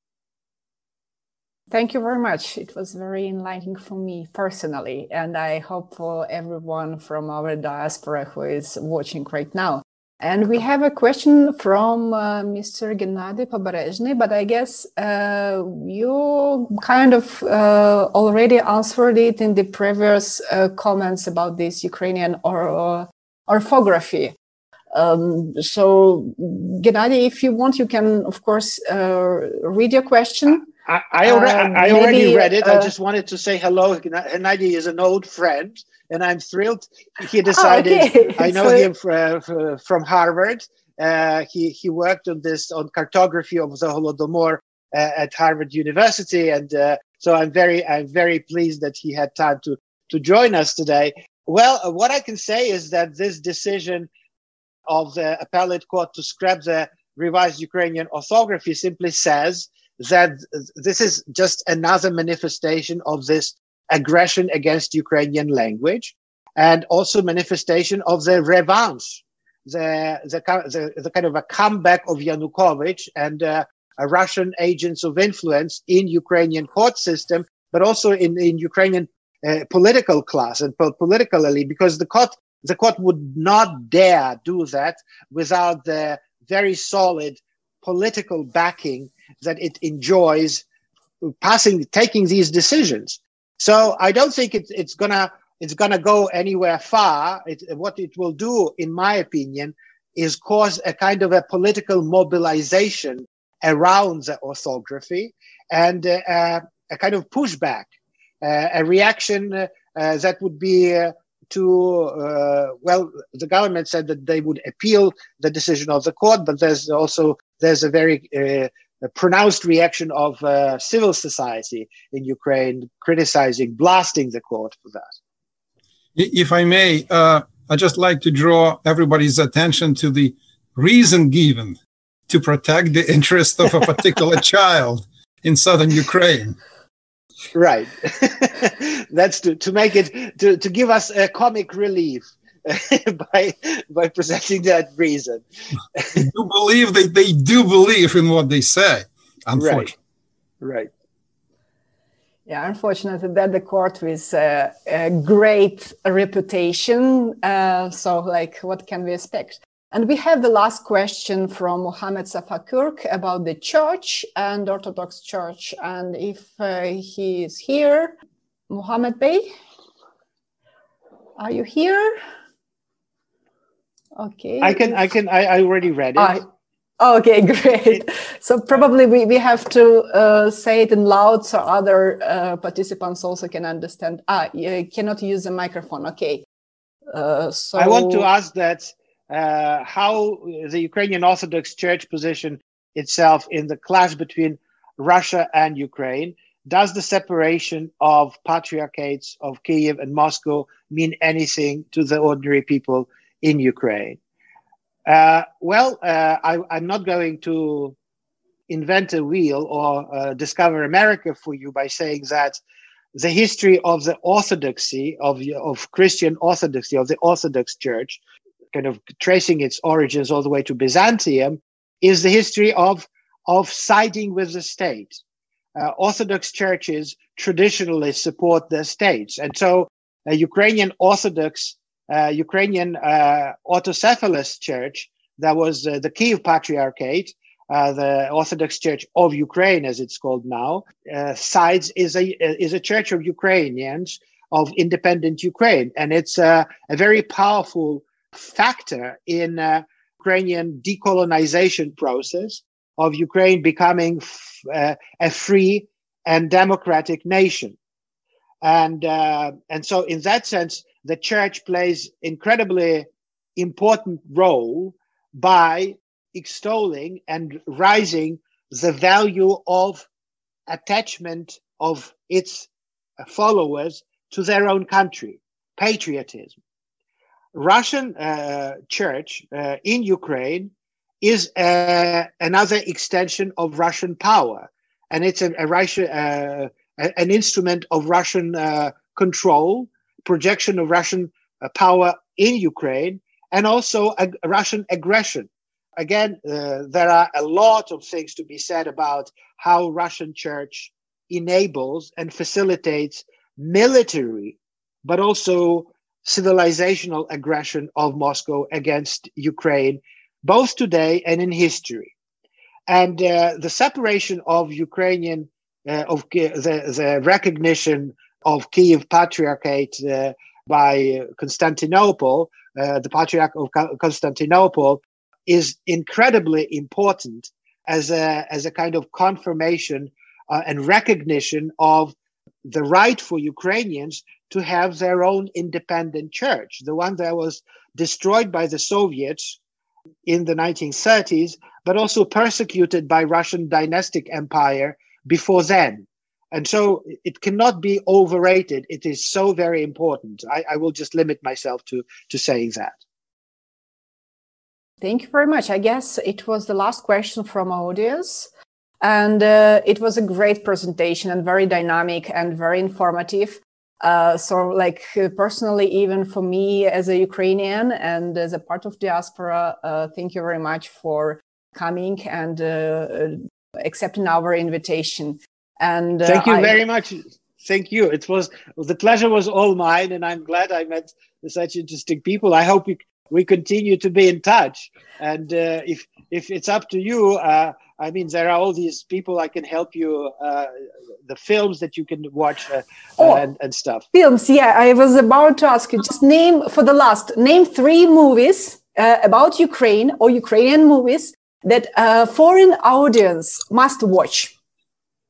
Thank you very much. It was very enlightening for me personally, and I hope for everyone from our diaspora who is watching right now. And we have a question from uh, Mr. Gennady Poberezhny, but I guess uh, you kind of uh, already answered it in the previous uh, comments about this Ukrainian or, orthography. Um, so, Gennady, if you want, you can, of course, uh, read your question. I, I, already, um, I already maybe, read it. Uh, I just wanted to say hello. Gennady is an old friend, and I'm thrilled. He decided. Oh, okay. I know so, him from, from Harvard. Uh, he he worked on this on cartography of the Holodomor uh, at Harvard University, and uh, so I'm very I'm very pleased that he had time to to join us today. Well, what I can say is that this decision of the appellate court to scrap the revised Ukrainian orthography simply says that this is just another manifestation of this aggression against Ukrainian language and also manifestation of the revanche, the, the, the, the kind of a comeback of Yanukovych and uh, Russian agents of influence in Ukrainian court system, but also in, in Ukrainian political class and po- political elite, because the court the court would not dare do that without the very solid political backing that it enjoys passing, taking these decisions. So I don't think it, it's gonna it's gonna go anywhere far. It, what it will do, in my opinion, is cause a kind of a political mobilization around the orthography and uh, a kind of pushback, a reaction uh, that would be uh, to uh, well the government said that they would appeal the decision of the court but there's also there's a very uh, a pronounced reaction of uh, civil society in ukraine criticizing blasting the court for that. If i may uh, i just like to draw everybody's attention to the reason given to protect the interest of a particular child in southern ukraine right that's to, to make it to, to give us a comic relief by by presenting that reason. you believe that they do believe in what they say, unfortunately. Right. right. Yeah, unfortunately, that the court with uh, a great reputation. Uh, so, like, what can we expect? And we have the last question from Mohammed Safakurk about the church and Orthodox Church. And if uh, he is here, Mohammed Bey, are you here? Okay. I can, I can, I, I already read it. Okay, great. So probably we, we have to uh, say it in loud so other uh, participants also can understand. Ah, you cannot use the microphone. Okay. Uh, so I want to ask that uh, how the Ukrainian Orthodox Church position itself in the clash between Russia and Ukraine. Does the separation of patriarchates of Kiev and Moscow mean anything to the ordinary people in Ukraine? Uh, well, uh, I, am not going to invent a wheel or uh, discover America for you by saying that the history of the orthodoxy of, of Christian orthodoxy of the Orthodox Church, kind of tracing its origins all the way to Byzantium, is the history of of siding with the state. Uh, Orthodox churches traditionally support the states, and so a Ukrainian Orthodox uh, Ukrainian uh, autocephalous church that was uh, the Kiev Patriarchate, uh, the Orthodox Church of Ukraine, as it's called now, uh, sides is a is a church of Ukrainians of independent Ukraine, and it's a very powerful factor in uh, Ukrainian decolonization process of Ukraine becoming uh, a free and democratic nation, and uh, and so in that sense the church plays incredibly important role by extolling and rising the value of attachment of its followers to their own country, patriotism. Russian uh, church uh, in Ukraine is uh, another extension of Russian power, and it's a, a Russian, uh, an instrument of Russian uh, control projection of Russian power in Ukraine and also a, a Russian aggression. Again, there are a lot of things to be said about how Russian church enables and facilitates military, but also civilizational aggression of Moscow against Ukraine, both today and in history. And uh, the separation of Ukrainian, uh, of the, the recognition of Kiev Patriarchate uh, by Constantinople, uh, the Patriarch of Constantinople, is incredibly important as a, as a kind of confirmation uh, and recognition of the right for Ukrainians to have their own independent church, the one that was destroyed by the Soviets in the 1930s, but also persecuted by Russian dynastic empire before then. And so it cannot be overrated. It is so very important. I, I will just limit myself to to saying that. Thank you very much. I guess it was the last question from our audience. And uh, it was a great presentation and very dynamic and very informative uh, so like uh, personally even for me as a ukrainian and as a part of diaspora uh, thank you very much for coming and uh, accepting our invitation and uh, thank you I, very much. Thank you. It was the pleasure was all mine, and I'm glad I met such interesting people. I hope we, we continue to be in touch. And uh, if if it's up to you, uh, I mean, there are all these people I can help you. Uh, the films that you can watch uh, oh, and, and stuff. Films, yeah. I was about to ask you. Just name for the last. Name three movies uh, about Ukraine or Ukrainian movies that a foreign audience must watch.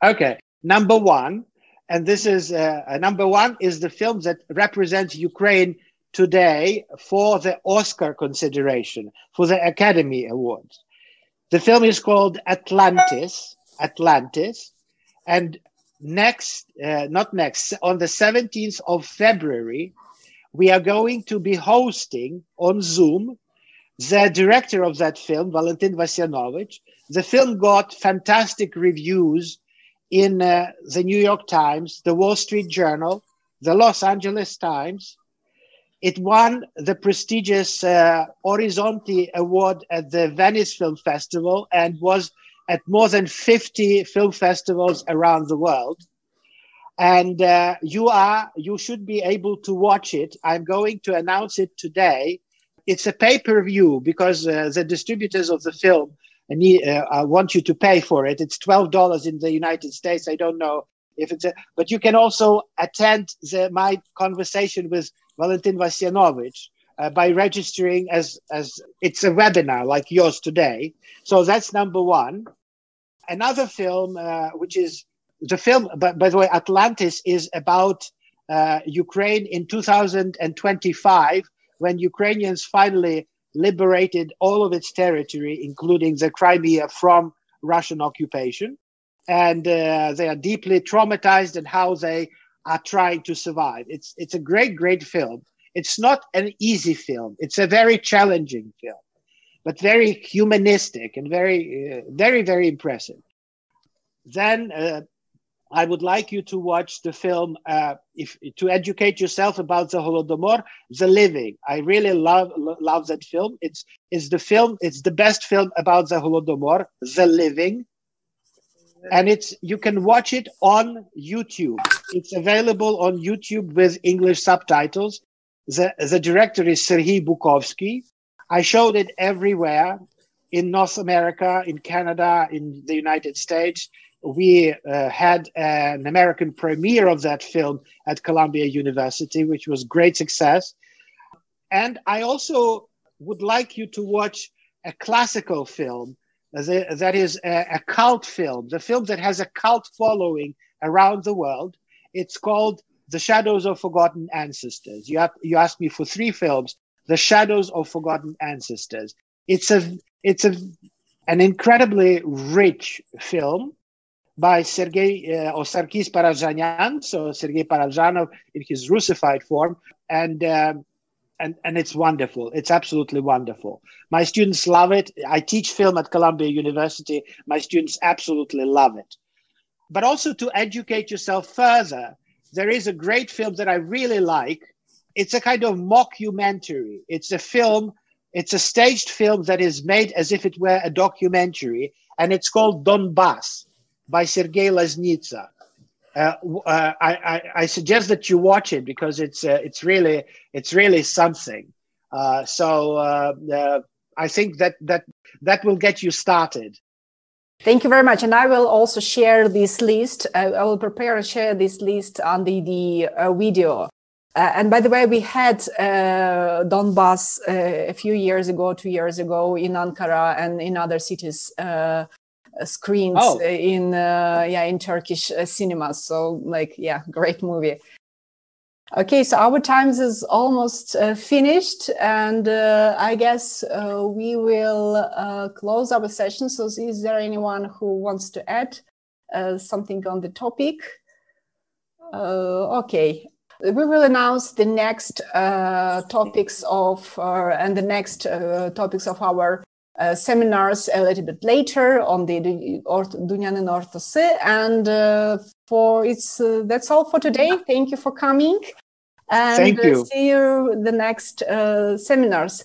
Okay, number one, and this is uh, uh, number one is the film that represents Ukraine today for the Oscar consideration for the Academy Awards. The film is called Atlantis. Atlantis, and next, uh, not next, on the 17th of February, we are going to be hosting on Zoom the director of that film, Valentin Vasyanovich. The film got fantastic reviews in uh, the New York Times, the Wall Street Journal, the Los Angeles Times, It won the prestigious uh, Award at the Venice Film Festival and was at more than 50 film festivals around the world. And uh, you are, you should be able to watch it. I'm going to announce it today. It's a pay per view because uh, the distributors of the film need, uh, want you to pay for it. It's $12 in the United States. I don't know if it's a, but you can also attend the, my conversation with Valentin Vasyanovich uh, by registering as as it's a webinar like yours today. So that's number one. Another film, uh, which is the film, but by the way, Atlantis is about uh, Ukraine in 2025 when Ukrainians finally liberated all of its territory, including the Crimea, from Russian occupation and uh, they are deeply traumatized and how they are trying to survive. It's it's a great, great film. It's not an easy film. It's a very challenging film, but very humanistic and very, uh, very, very impressive. Then uh, I would like you to watch the film uh, if to educate yourself about the Holodomor, The Living. I really love love that film. It's it's the film. It's the best film about the Holodomor, The Living and it's you can watch it on YouTube. It's available on YouTube with English subtitles. The, the director is Serhii Bukovsky. I showed it everywhere in North America, in Canada, in the United States. We uh, had an American premiere of that film at Columbia University, which was great success. And I also would like you to watch a classical film that is a, a cult film, the film that has a cult following around the world. It's called The Shadows of Forgotten Ancestors. You, have, you asked me for three films. The Shadows of Forgotten Ancestors. It's a it's a an incredibly rich film by Sergei uh, or Sarkis Parajanyan, so Sergei Parajanov in his Russified form, and um, and, and it's wonderful. It's absolutely wonderful. My students love it. I teach film at Columbia University. My students absolutely love it. But also to educate yourself further, there is a great film that I really like. It's a kind of mockumentary. It's a film, it's a staged film that is made as if it were a documentary, and it's called Donbass by Sergei Loznitsa. Uh, uh, I, I, suggest that you watch it because it's uh, it's really it's really something. Uh, so uh, uh, I think that that that will get you started. Thank you very much, and I will also share this list. I will prepare and share this list on the the video. and by the way, we had Donbass a few years ago, two years ago in Ankara and in other cities uh, screens oh. in uh, yeah in Turkish uh, cinemas. So like yeah, great movie. Okay, so our times is almost uh, finished, and uh, I guess uh, we will close our session. So, is there anyone who wants to add something on the topic? okay, we will announce the next topics of and the next topics of our uh, seminars a little bit later on the, the Dunyanın Ortası. And uh, for it's uh, that's all for today. Thank you for coming. And Thank you. see you the next uh, seminars.